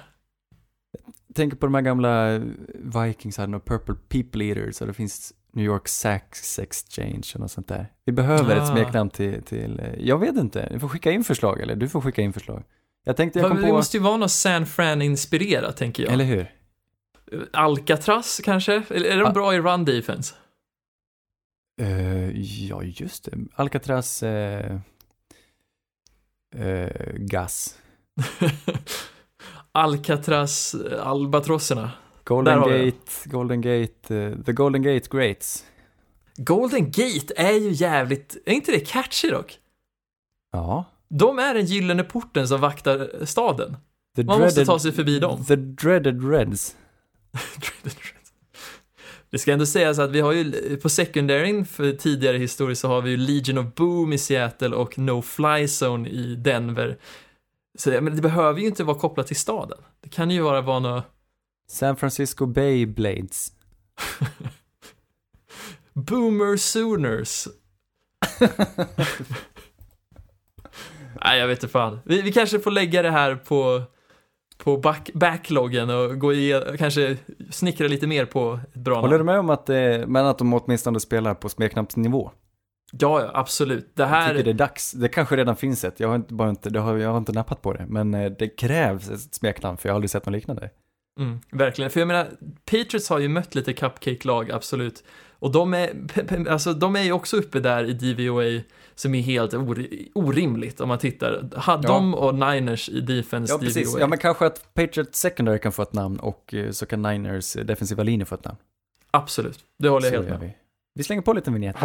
Jag tänker på de här gamla Vikings, hade Purple People Eaters och det finns New York Sax Exchange och något sånt där. Vi behöver ah. ett smeknamn till, till, jag vet inte, ni får skicka in förslag eller du får skicka in förslag. Jag tänkte jag kom på... Det måste ju vara något San Fran-inspirerat tänker jag. Eller hur? Alcatraz kanske? Eller är de ah. bra i run defense? Uh, ja, just det. Alcatraz uh, uh, gas. Alcatraz albatrosserna. Golden Gate, Golden Gate, The Golden Gate Greats. Golden Gate är ju jävligt, är inte det catchy dock? Ja. De är den gyllene porten som vaktar staden. The Man dreaded, måste ta sig förbi dem. The Dreaded Reds. dreaded Reds. Det ska ändå sägas att vi har ju på secondaryn för tidigare historier så har vi ju Legion of Boom i Seattle och No Fly Zone i Denver. Så men det behöver ju inte vara kopplat till staden. Det kan ju bara vara något... San Francisco Bay Blades. Boomer Sooners. Nej, jag vet inte fan. Vi, vi kanske får lägga det här på på back, backloggen och gå i, kanske snickra lite mer på ett bra Håller du namn. med om att, eh, men att de åtminstone spelar på smeknappsnivå? Ja, ja, absolut. Det Jag här, tycker det är dags. Det kanske redan finns ett, jag har inte, bara inte, det har, jag har inte nappat på det, men eh, det krävs ett smeknamn för jag har aldrig sett något liknande. mm, verkligen. För jag menar, Patriots har ju mött lite cupcake-lag, absolut. Och de är, alltså, de är ju också uppe där i DVOA som är helt or- orimligt om man tittar. Ha, Ja. De och Niners i defense Ja, precis. DVOA. Ja, men kanske att Patriot Secondary kan få ett namn och eh, så kan Niners eh, defensiva linje få ett namn. Absolut, det håller jag Så helt gör med. vi. Vi slänger på lite vignett.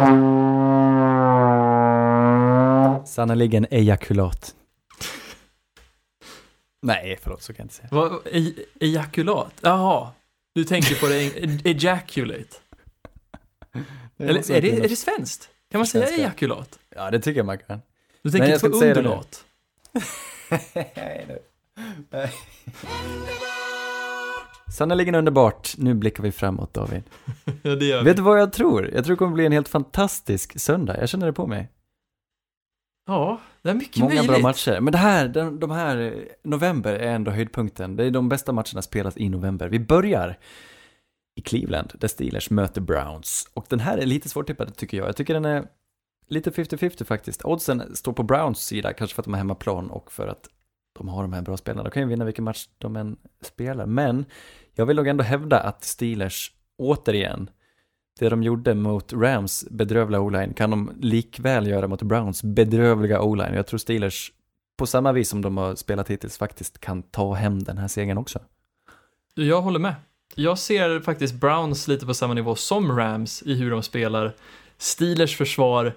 Sannerligen ejakulat. Nej, förlåt, så kan jag inte säga. Vad, e- ejakulat? Jaha, du tänker på det, e- ejaculate. Eller är det, är det svenskt? Kan man säga ejakulat? Ja, det tycker jag man kan. Du tänker på undulat? Nej, nu. Nej. Sannerligen underbart. Nu blickar vi framåt, David. Ja, det gör vi. Vet du vad jag tror? Jag tror det kommer bli en helt fantastisk söndag. Jag känner det på mig. Ja, det är mycket Många möjligt. bra matcher. Men det här, de, de här, eh, november är ändå höjdpunkten. Det är de bästa matcherna spelas i november. Vi börjar i Cleveland, där Steelers möter Browns. Och den här är lite svårtippad tycker jag. Jag tycker den är lite 50-50 faktiskt. Oddsen står på Browns sida, kanske för att de har hemmaplan och för att de har de här bra spelarna. De kan ju vinna vilken match de än spelar. Men jag vill nog ändå hävda att Steelers, återigen, det de gjorde mot Rams bedrövliga o-line kan de likväl göra mot Browns bedrövliga o-line. Jag tror Steelers, på samma vis som de har spelat hittills, faktiskt kan ta hem den här segern också. Jag håller med. Jag ser faktiskt Browns lite på samma nivå som Rams i hur de spelar. Steelers försvar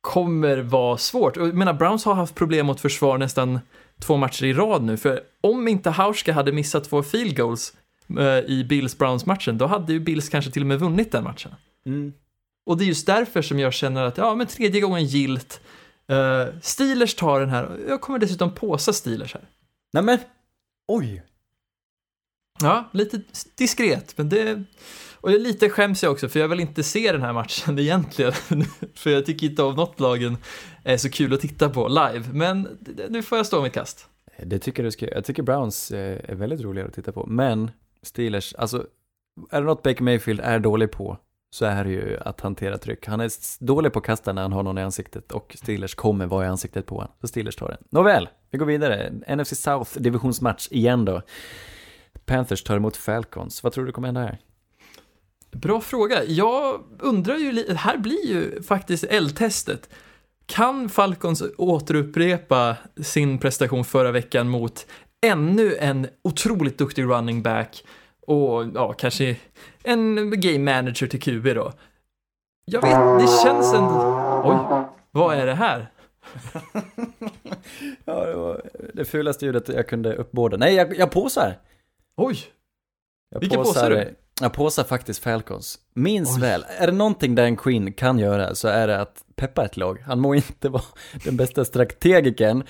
kommer vara svårt. Jag menar, Browns har haft problem mot försvar nästan två matcher i rad nu, för om inte Hauska hade missat två field goals eh, i Bills-Browns-matchen, då hade ju Bills kanske till och med vunnit den matchen. Och det är just därför som jag känner att, ja men tredje gången gilt, uh, Steelers tar den här, jag kommer dessutom påsa Steelers här. Nej men, oj! Ja, lite diskret, men det... Och lite skäms jag också, för jag vill inte se den här matchen egentligen. för jag tycker inte om något lagen är så kul att titta på live. Men nu får jag stå mitt kast. Det tycker du ska Jag tycker Browns eh, är väldigt roligare att titta på. Men Steelers, alltså, är det något Baker Mayfield är dålig på så är det ju att hantera tryck. Han är dålig på att kasta när han har någon i ansiktet och Steelers kommer vara i ansiktet på honom. Så Steelers tar den. Nåväl, vi går vidare. NFC South divisionsmatch igen då. Panthers tar emot Falcons. Vad tror du kommer hända här? Bra fråga. Jag undrar ju, här blir ju faktiskt eldtestet. Kan Falcons återupprepa sin prestation förra veckan mot ännu en otroligt duktig running back och ja, kanske en game manager till QB då? Jag vet, det känns ändå... Oj, vad är det här? Ja, det var det fulaste ljudet jag kunde uppbåda. Nej, jag, jag påsar! Oj, Jag Vilka påsar du? Jag påsar faktiskt Falcons. Minns Oj. väl, är det någonting Dan Quinn kan göra så är det att peppa ett lag. Han må inte vara den bästa strategikern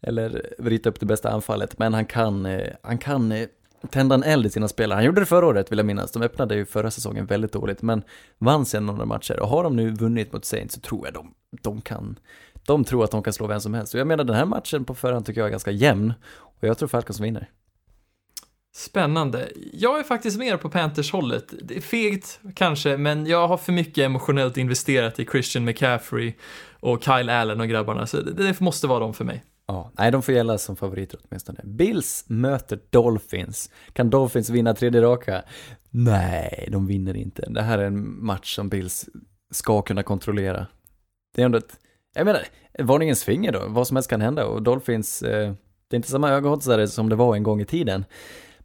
eller vrita upp det bästa anfallet, men han kan, eh, han kan eh, tända en eld i sina spelare. Han gjorde det förra året vill jag minnas. De öppnade ju förra säsongen väldigt dåligt, men vann sen några matcher. Och har de nu vunnit mot Saints så tror jag de, de kan, de tror att de kan slå vem som helst. Och jag menar den här matchen på förhand tycker jag är ganska jämn. Och jag tror Falcons vinner. Spännande. Jag är faktiskt mer på Panthers-hållet. Det är fegt kanske, men jag har för mycket emotionellt investerat i Christian McCaffrey och Kyle Allen och grabbarna, så det, måste vara de för mig. Ja, nej, de får gälla som favoriter åtminstone. Bills möter Dolphins. Kan Dolphins vinna tredje raka? Nej, de vinner inte. Det här är en match som Bills ska kunna kontrollera. Det är ändå ett, jag menar, varningens finger då. Vad som helst kan hända och Dolphins, eh, det är inte samma ögonhotsare som det var en gång i tiden.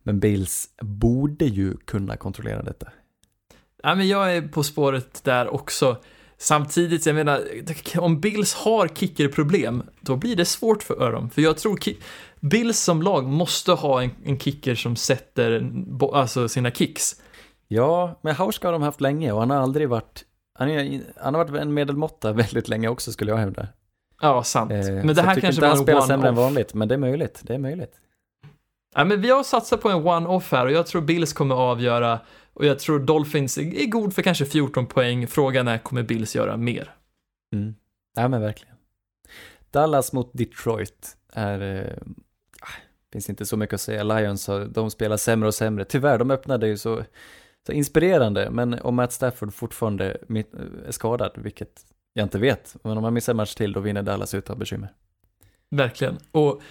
Men Bills borde ju kunna kontrollera detta. Ja, men jag är på spåret där också. Samtidigt, jag menar, om Bills har kickerproblem, då blir det svårt för dem. För jag tror Bills som lag måste ha en, en kicker som sätter en alltså sina kicks. Ja, men Hauska har de haft länge och han har aldrig varit, han, är, han har varit en medelmåtta väldigt länge också skulle jag hävda. Ja, sant. Eh, men det jag här tycker kanske inte han var spelar en sämre än one-off. vanligt, men det är möjligt. Det är möjligt. Ja, men vi har satsat på en one-off här och jag tror Bills kommer avgöra och jag tror Dolphins är god för kanske 14 poäng. Frågan är, kommer Bills göra mer? Mm. Ja men verkligen. Dallas mot Detroit är, eh, finns inte så mycket att säga. Lions, de spelar sämre och sämre. Tyvärr, de öppnade ju så, så inspirerande, men om Matt Stafford fortfarande är skadad, vilket jag inte vet, men om han missar match till, då vinner Dallas utan bekymmer. Verkligen. Och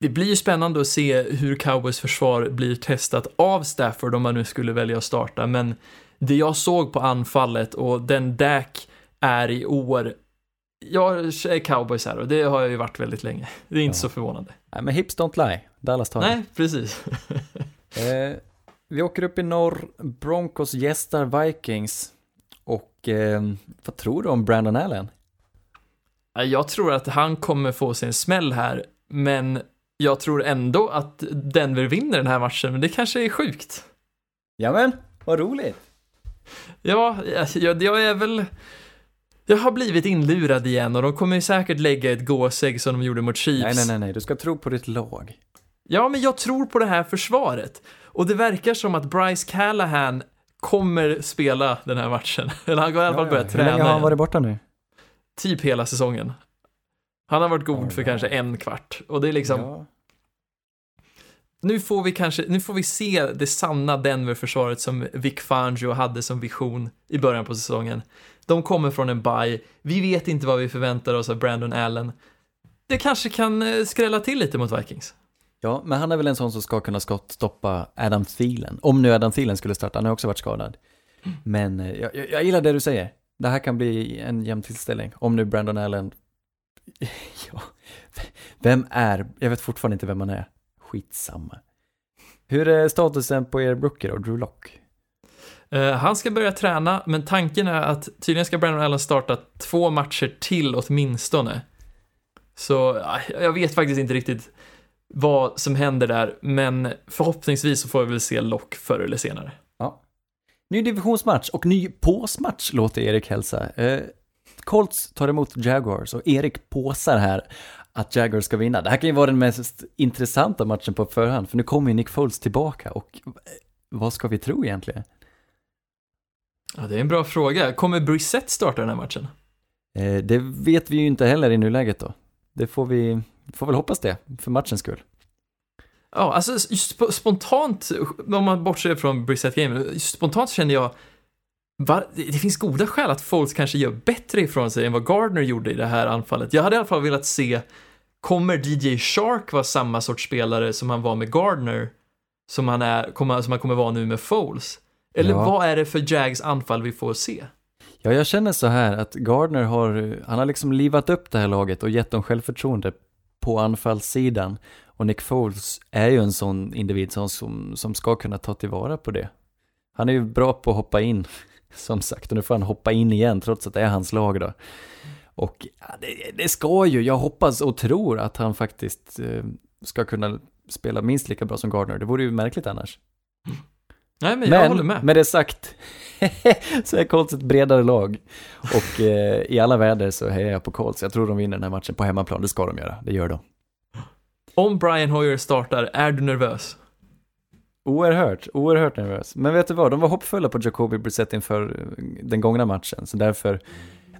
det blir ju spännande att se hur Cowboys försvar blir testat av Stafford om man nu skulle välja att starta, men det jag såg på anfallet och den Dak är i år, jag är cowboys här och det har jag ju varit väldigt länge. Det är inte ja. så förvånande. Nej, men hips don't lie. Dallas tar Nej, precis. eh, vi åker upp i norr, Broncos gästar Vikings. Och eh, vad tror du om Brandon Allen? Jag tror att han kommer få sin smäll här, men jag tror ändå att Denver vinner den här matchen, men det kanske är sjukt. Jamen, vad roligt. Ja, jag, jag är väl... Jag har blivit inlurad igen och de kommer ju säkert lägga ett gåsägg som de gjorde mot Chiefs. Nej, nej, nej, nej, du ska tro på ditt lag. Ja, men jag tror på det här försvaret. Och det verkar som att Bryce Callahan kommer spela den här matchen. Eller han har i alla fall ja, börjat träna. Hur länge har han varit borta nu? Typ hela säsongen. Han har varit god oh, för kanske en kvart. Och det är liksom... Ja. Nu får vi kanske, nu får vi se det sanna Denver-försvaret som Vic Fangio hade som vision i början på säsongen. De kommer från en bye. Vi vet inte vad vi förväntar oss av Brandon Allen. Det kanske kan eh, skrälla till lite mot Vikings. Ja, men han är väl en sån som ska kunna stoppa Adam Thielen. Om nu Adam Thielen skulle starta, han har också varit skadad. Men eh, jag, jag, jag gillar det du säger. Det här kan bli en jämn tillställning. Om nu Brandon Allen... ja. Vem är... Jag vet fortfarande inte vem han är. Skitsamma. Hur är statusen på er Brooker och Drew Lock? Uh, han ska börja träna, men tanken är att tydligen ska Brandon Allen starta två matcher till åtminstone. Så uh, jag vet faktiskt inte riktigt vad som händer där, men förhoppningsvis så får vi väl se Lock förr eller senare. Ja. Ny divisionsmatch och ny påsmatch låter Erik hälsa. Uh, Colts tar emot Jaguars och Erik påsar här att Jaguars ska vinna. Det här kan ju vara den mest intressanta matchen på förhand, för nu kommer ju Nick Foles tillbaka och vad ska vi tro egentligen? Ja, det är en bra fråga. Kommer Brissett starta den här matchen? Eh, det vet vi ju inte heller i nuläget då. Det får vi, får väl hoppas det, för matchens skull. Ja, alltså sp spontant, om man bortser från Brissett-gamen, spontant känner jag Va? Det finns goda skäl att Foles kanske gör bättre ifrån sig än vad Gardner gjorde i det här anfallet. Jag hade i alla fall velat se, kommer DJ Shark vara samma sorts spelare som han var med Gardner? Som han, är, som han kommer vara nu med Foles? Eller ja. vad är det för Jags anfall vi får se? Ja, jag känner så här att Gardner har, han har liksom livat upp det här laget och gett dem självförtroende på anfallssidan. Och Nick Foles är ju en sån individ som, som, som ska kunna ta tillvara på det. Han är ju bra på att hoppa in som sagt, och nu får han hoppa in igen trots att det är hans lag då. Och ja, det, det, ska ju, jag hoppas och tror att han faktiskt eh, ska kunna spela minst lika bra som Gardner. Det vore ju märkligt annars. Nej, men jag men, håller med. med det sagt, så är Colts ett bredare lag. Och eh, i alla väder så hejar jag på Colts. Jag tror de vinner den här matchen på hemmaplan, det ska de göra. Det gör de. Om Brian Hoyer startar, är du nervös? Oerhört, oerhört nervös. Men vet du vad, de var hoppfulla på Jacoby Brissett inför den gångna matchen, så därför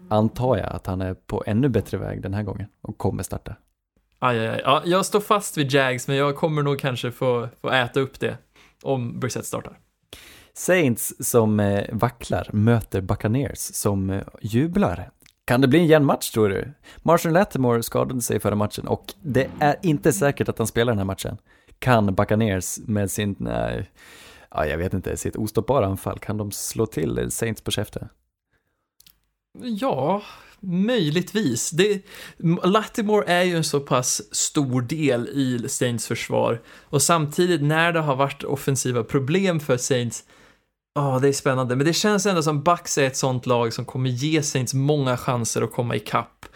antar jag att han är på ännu bättre väg den här gången och kommer starta. Aj, aj, aj. Ja, jag står fast vid Jags, men jag kommer nog kanske få, få äta upp det om Brissett startar. Saints som eh, vacklar möter Buccaneers som eh, jublar. Kan det bli en jämn match tror du? Marshall Lattimore skadade sig förra matchen och det är inte säkert att han spelar den här matchen kan Buccaneers med sin, nej, ja, jag vet inte, sitt ostoppbara anfall, kan de slå till Saints på käften? Ja, möjligtvis. Det, Lattimore är ju en så pass stor del i Saints försvar och samtidigt när det har varit offensiva problem för Saints Ja, oh, det är spännande, men det känns ändå som Bucks är ett sånt lag som kommer ge Saints många chanser att komma ikapp.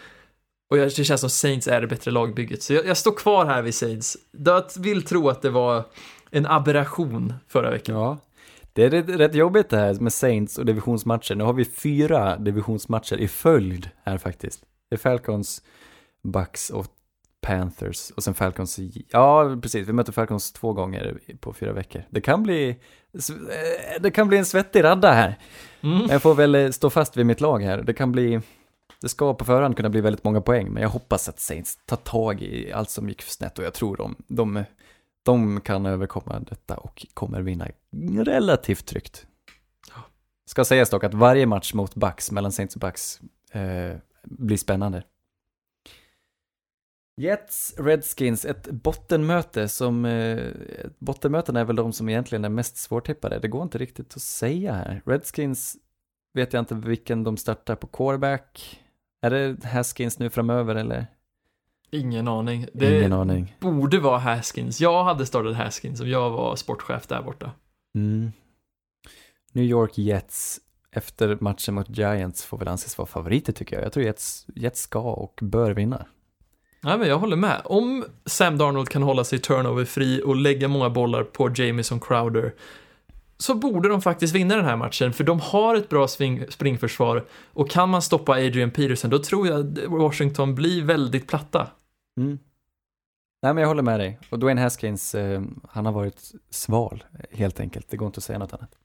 Och det känns som Saints är det bättre lagbygget. Så jag, jag står kvar här vid Saints. Jag vill tro att det var en aberration förra veckan. Ja, det är rätt, rätt jobbigt det här med Saints och divisionsmatcher. Nu har vi fyra divisionsmatcher i följd här faktiskt. Det är Falcons, Bucks och Panthers och sen Falcons, ja precis, vi möter Falcons två gånger på fyra veckor. Det kan bli, eh, det kan bli en svettig radda här. Mm. Jag får väl stå fast vid mitt lag här. Det kan bli det ska på förhand kunna bli väldigt många poäng, men jag hoppas att Saints tar tag i allt som gick snett och jag tror de, de, De kan överkomma detta och kommer vinna relativt tryggt. Ska sägas dock att varje match mot Bucks, mellan Saints och Bucks, eh, blir spännande. Jets, Redskins, ett bottenmöte som, eh, bottenmöten är väl de som egentligen är mest svårtippade. Det går inte riktigt att säga här. Redskins vet jag inte vilken de startar på quarterback. Är det Haskins nu framöver eller? Ingen aning. Det Ingen aning. borde vara Haskins. Jag hade startat Haskins om jag var sportchef där borta. Mm. New York Jets efter matchen mot Giants får väl anses vara favoriter tycker jag. Jag tror Jets, Jets ska och bör vinna. Nej, men jag håller med. Om Sam Darnold kan hålla sig turnover-fri och lägga många bollar på Jamison Crowder så borde de faktiskt vinna den här matchen, för de har ett bra sving, springförsvar och kan man stoppa Adrian Peterson, då tror jag att Washington blir väldigt platta. Mm. Nej men jag håller med dig. Och Dwayne Haskins, eh, han har varit sval helt enkelt. Det går inte att säga något annat.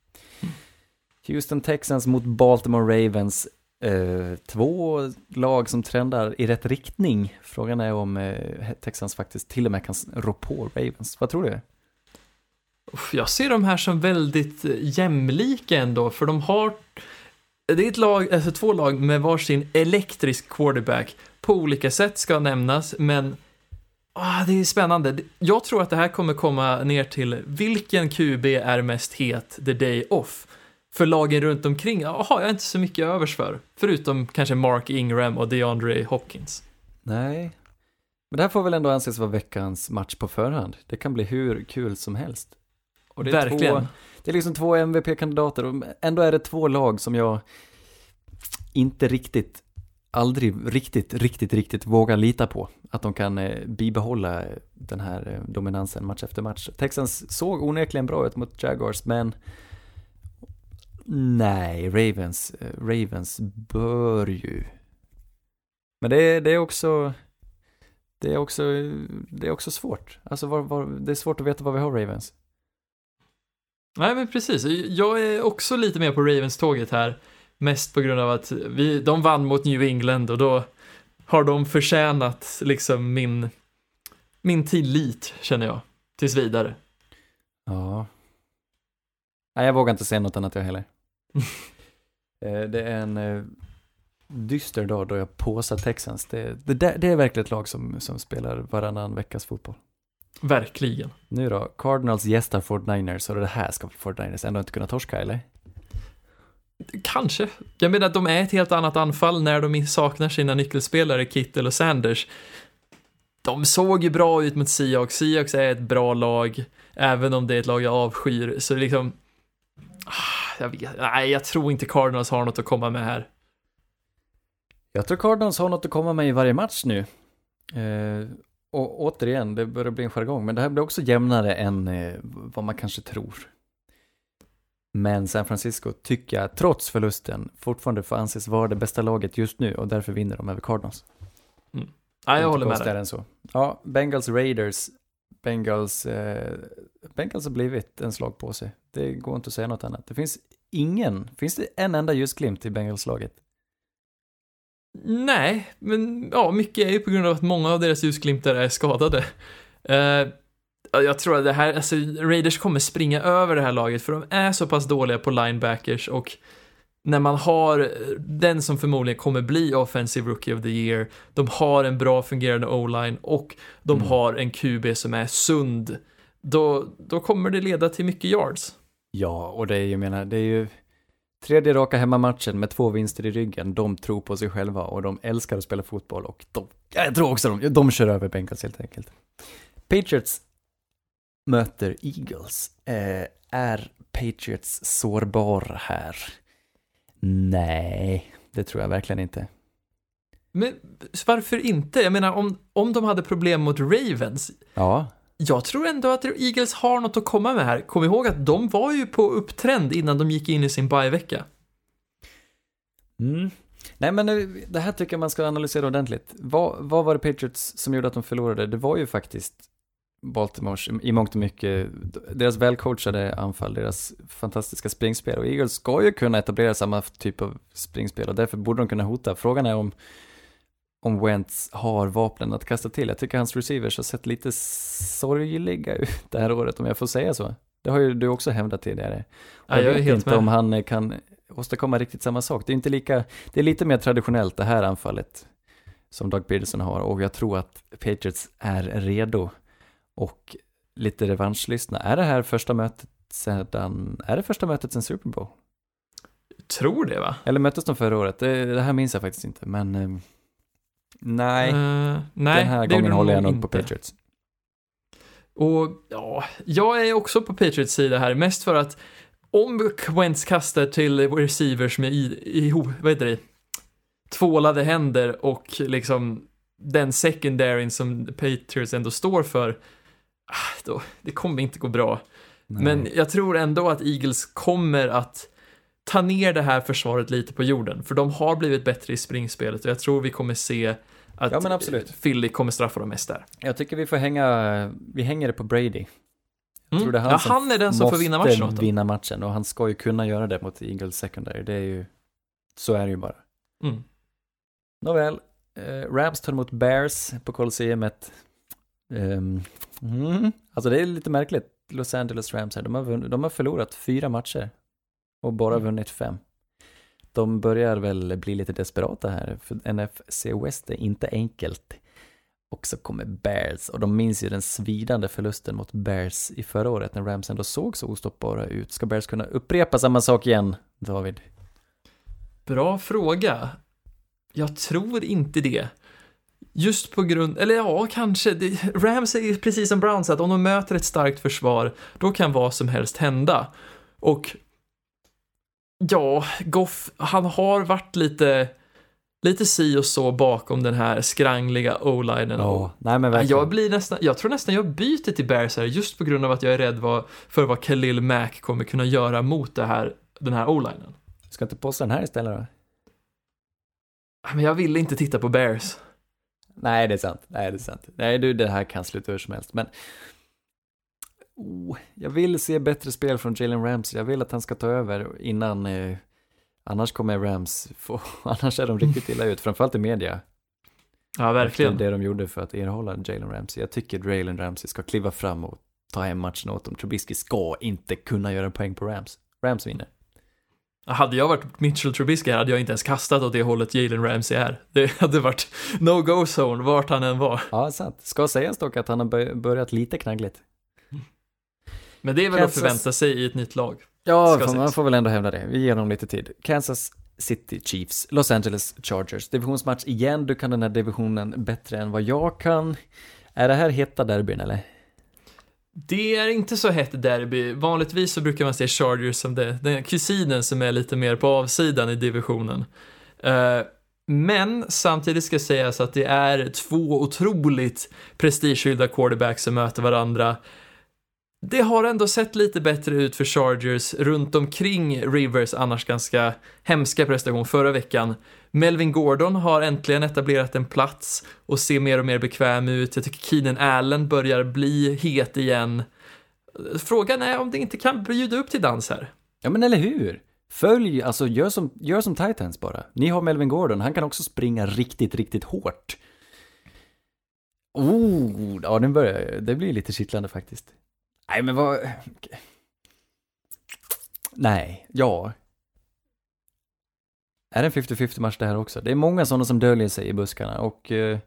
Houston Texans mot Baltimore Ravens. Eh, två lag som trendar i rätt riktning. Frågan är om eh, Texans faktiskt till och med kan rå på Ravens. Vad tror du? Jag ser de här som väldigt eh, jämlika ändå, för de har det är ett lag, alltså två lag med varsin elektrisk quarterback. På olika sätt ska nämnas, men ah, det är spännande. Jag tror att det här kommer komma ner till vilken QB är mest het the day off. För lagen runt omkring ah, har jag inte så mycket övers för. Förutom kanske Mark Ingram och DeAndre Hopkins. Nej. Men det här får väl ändå anses vara veckans match på förhand. Det kan bli hur kul som helst. Och det är Verkligen. Två, det är liksom två MVP-kandidater och ändå är det två lag som jag inte riktigt, aldrig riktigt, riktigt, riktigt vågar lita på. Att de kan eh, bibehålla den här eh, dominansen match efter match. Texans såg onekligen bra ut mot Jaguars, men nej, Ravens, eh, Ravens bör ju. Men det är, det är också, det är också, det är också svårt. Alltså var, var, det är svårt att veta vad vi har Ravens. Nej, men precis. Jag är också lite mer på Ravens-tåget här. Mest på grund av att vi, de vann mot New England och då har de förtjänat liksom min, min tillit, känner jag, tills vidare. Ja. Nej, jag vågar inte säga något annat jag heller. Eh, det är en eh, dyster dag då jag påsar Texans. Det, det, det är verkligen ett lag som, som spelar varannan veckas fotboll. Verkligen. Nu då, Cardinals gästar 49ers och det här ska 49ers ändå inte kunna torska eller? Kanske. Jag menar att de är ett helt annat anfall när de saknar sina nyckelspelare Kittel och Sanders. De såg ju bra ut mot Seahawks. Seahawks är ett bra lag, även om det är ett lag jag avskyr. Så liksom... ah, Jag vet, nej, jag tror inte Cardinals har något att komma med här. Jag tror Cardinals har något att komma med i varje match nu. Eh, och återigen, det börjar bli en jargong, men det här blir också jämnare än eh, vad man kanske tror. Men San Francisco tycker jag, trots förlusten, fortfarande får anses vara det bästa laget just nu och därför vinner de över Cardinals. Nej, jag Inte håller med dig. än så. Ja, Bengals Raiders. Bengals, eh, Bengals har blivit en slag på sig. Det går inte att säga något annat. Det finns ingen, finns det en enda ljusglimt i Bengals-laget? Nej, men ja, mycket är ju på grund av att många av deras ljusglimtar är skadade. Ja, jag tror att det här, alltså Raiders kommer springa över det här laget för de är så pass dåliga på linebackers och när man har den som förmodligen kommer bli offensive rookie of the year, de har en bra fungerande o-line och de Mm. har en QB som är sund, då, då kommer det leda till mycket yards. Ja, och det är ju, menar, det är ju tredje raka hemmamatchen med två vinster i ryggen. De tror på sig själva och de älskar att spela fotboll och de, ja, jag tror också de, de kör över Bengals helt enkelt. Patriots möter Eagles. Eh, är Patriots sårbara här? Nej, det tror jag verkligen inte. Men varför inte? Jag menar, om, om de hade problem mot Ravens, Ja, jag tror ändå att Eagles har något att komma med här. Kom ihåg att de var ju på upptrend innan de gick in i sin bye-vecka. Mm. Nej men nu, det här tycker jag man ska analysera ordentligt. Vad, vad var det Patriots som gjorde att de förlorade? Det var ju faktiskt Baltimores, i mångt och mycket, deras välcoachade anfall, deras fantastiska springspel. Och Eagles ska ju kunna etablera samma typ av springspel och därför borde de kunna hota. Frågan är om, om Wentz har vapnen att kasta till. Jag tycker hans receivers har sett lite sorgliga ut det här året, om jag får säga så. Det har ju du också hävdat tidigare. Och Ja, jag jag vet inte med. om han kan åstadkomma riktigt samma sak. Det är inte lika, det är lite mer traditionellt det här anfallet som Doug Peterson har och jag tror att Patriots är redo och lite revanschlystna. Är det här första mötet sedan, är det första mötet sedan Super Bowl? Tror det va? Eller möttes de förra året? Det, det här minns jag faktiskt inte, men eh, nej, Eh, nej, den här gången håller jag nog på inte. Patriots. Och ja, jag är också på Patriots sida här, mest för att om Wentz kastar till receivers med i, i vad heter det, tvålade händer och liksom den secondaryn som Patriots ändå står för, ah, då, det kommer inte gå bra. Nej. Men jag tror ändå att Eagles kommer att ta ner det här försvaret lite på jorden, för de har blivit bättre i springspelet och jag tror vi kommer se att Ja, men absolut. Philly kommer straffa dem mest där. Jag tycker vi får hänga, vi hänger det på Brady. Mm. tror det är han ja, han är den som får vinna matchen måste vinna matchen och han ska ju kunna göra det mot Eagles secondary. Det är ju, så är det ju bara. Mm. Nåväl, eh, Rams tar emot Bears på Coliseumet. Um, mm, alltså det är lite märkligt, Los Angeles Rams här, de har, vunn- de har förlorat fyra matcher och bara Mm. vunnit fem. De börjar väl bli lite desperata här, för NFC West är inte enkelt. Och så kommer Bears, och de minns ju den svidande förlusten mot Bears i förra året när Rams ändå såg så ostoppbara ut. Ska Bears kunna upprepa samma sak igen, David? Bra fråga. Jag tror inte det. Just på grund, eller ja, kanske. Det, Rams är precis som Browns, att om de möter ett starkt försvar, då kan vad som helst hända. Och ja, Goff, han har varit lite, lite si och så bakom den här skrangliga o-linen. Och nej men verkligen. Jag, blir nästan, jag tror nästan jag byter till Bears här just på grund av att jag är rädd vad, för vad Khalil Mack kommer kunna göra mot det här, den här o-linen. Ska inte posta den här istället då? Men jag ville inte titta på Bears. Nej, det är sant. Nej, det är sant. Nej, du, det här kan sluta hur som helst. Men oh, jag vill se bättre spel från Jalen Ramsey. Jag vill att han ska ta över innan, eh, annars kommer Rams få, annars är de riktigt illa ut, framförallt i media. Ja, verkligen. Efter det de gjorde för att erhålla Jalen Ramsey. Jag tycker Jalen Ramsey ska kliva fram och ta hem matchen åt dem. Trubisky ska inte kunna göra poäng på Rams. Rams vinner. Hade jag varit Mitchell Trubisky här hade jag inte ens kastat åt det hållet Jalen Ramsey är. Det hade varit no-go zone vart han än var. Ja, sant. Ska sägas dock att han har bör- börjat lite knaggligt. Men det är väl Kansas- att förvänta sig i ett nytt lag. Ja, man sägas. får väl ändå hävda det. Vi ger dem lite tid. Kansas City Chiefs, Los Angeles Chargers. Divisionsmatch igen, du kan den här divisionen bättre än vad jag kan. Är det här heta derbyn eller? Det är inte så hett derby. Vanligtvis så brukar man se Chargers som det, den kusinen som är lite mer på avsidan i divisionen. Eh, men samtidigt ska sägas att det är två otroligt prestigefyllda quarterbacks som möter varandra. Det har ändå sett lite bättre ut för Chargers runt omkring Rivers annars ganska hemska prestation förra veckan. Melvin Gordon har äntligen etablerat en plats och ser mer och mer bekväm ut. Jag tycker Keenan Allen börjar bli het igen. Frågan är om det inte kan bjuda upp till dans här. Ja men eller hur? Följ, alltså gör som, gör som Titans bara. Ni har Melvin Gordon, han kan också springa riktigt, riktigt hårt. Oh, ja den börjar, det blir lite kittlande faktiskt. Nej men vad... Nej, ja. Är det en 50-50 match det här också? Det är många sådana som döljer sig i buskarna och eh,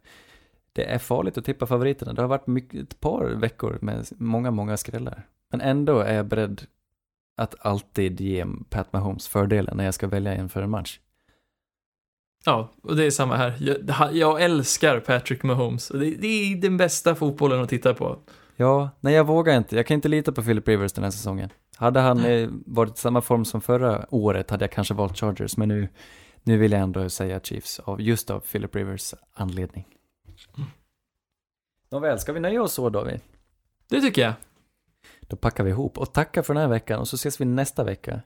det är farligt att tippa favoriterna. Det har varit mycket, ett par veckor med många, många skrällar. Men ändå är jag beredd att alltid ge Pat Mahomes fördelen när jag ska välja inför en match. Ja, och det är samma här. Jag, jag älskar Patrick Mahomes. Det, det är den bästa fotbollen att titta på. Ja, nej jag vågar inte. Jag kan inte lita på Philip Rivers den här säsongen. Hade han eh, varit i samma form som förra året hade jag kanske valt Chargers, men nu, nu vill jag ändå säga Chiefs, av, just av Philip Rivers anledning. Nåväl, ska vi nöja oss så David? Det tycker jag. Då packar vi ihop och tackar för den här veckan och så ses vi nästa vecka.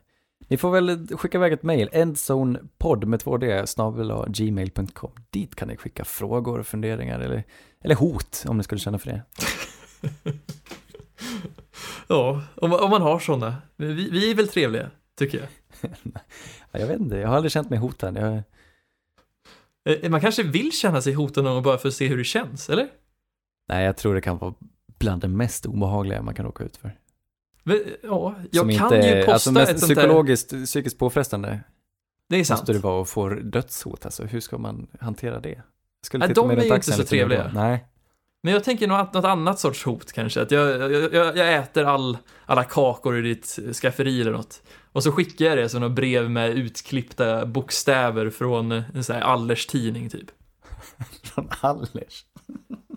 Ni får väl skicka iväg ett mejl, endzonepod med 2D, snabel gmail.com. Dit kan ni skicka frågor, funderingar eller, eller hot om ni skulle känna för det. Ja, om, om man har sådana. Vi, vi är väl trevliga, tycker jag. Ja, jag vet inte, jag har aldrig känt mig hotad. Jag, Eh, Man kanske vill känna sig hotad någon gång bara för att se hur det känns, eller? Nej, jag tror det kan vara bland det mest obehagliga man kan råka ut för. Men, Ja, jag Som kan inte, ju posta alltså mest ett sånt där... psykologiskt, psykiskt påfrestande Det är sant. måste det vara att få dödshot, alltså hur ska man hantera det? Jag skulle Nej, de är ju inte så trevliga. Nej. Men jag tänker något, något annat sorts hot kanske. Att jag, jag, jag, äter all, alla kakor i ditt skafferi eller något. Och så skickar jag det som något brev med utklippta bokstäver från en sån här Allers tidning typ. Från Allers.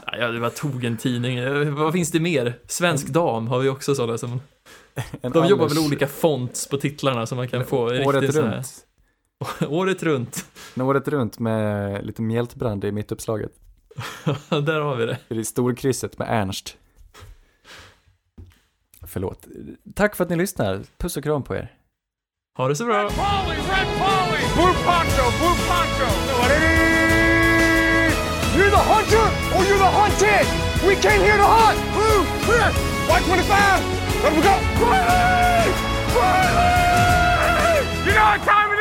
Ja, jag bara tog en tidning. Eh, Vad finns det mer? Svensk dam har vi också sådana som... En De jobbar Allers- väl olika fonts på titlarna som man kan få. Året sån här- runt. Året runt. Året runt med lite mjältbrand i mittuppslaget. Där har vi det. Det är storkrysset med Ernst. Förlåt. Tack för att ni lyssnar. Puss och kram på er. Ha det så bra. Polly, red Polly! Blue poncho, blue poncho! You're the hunter or you're the hunted! We came here to hunt! Blue, clear! White 25! Let we go! Riley! Riley! You know what time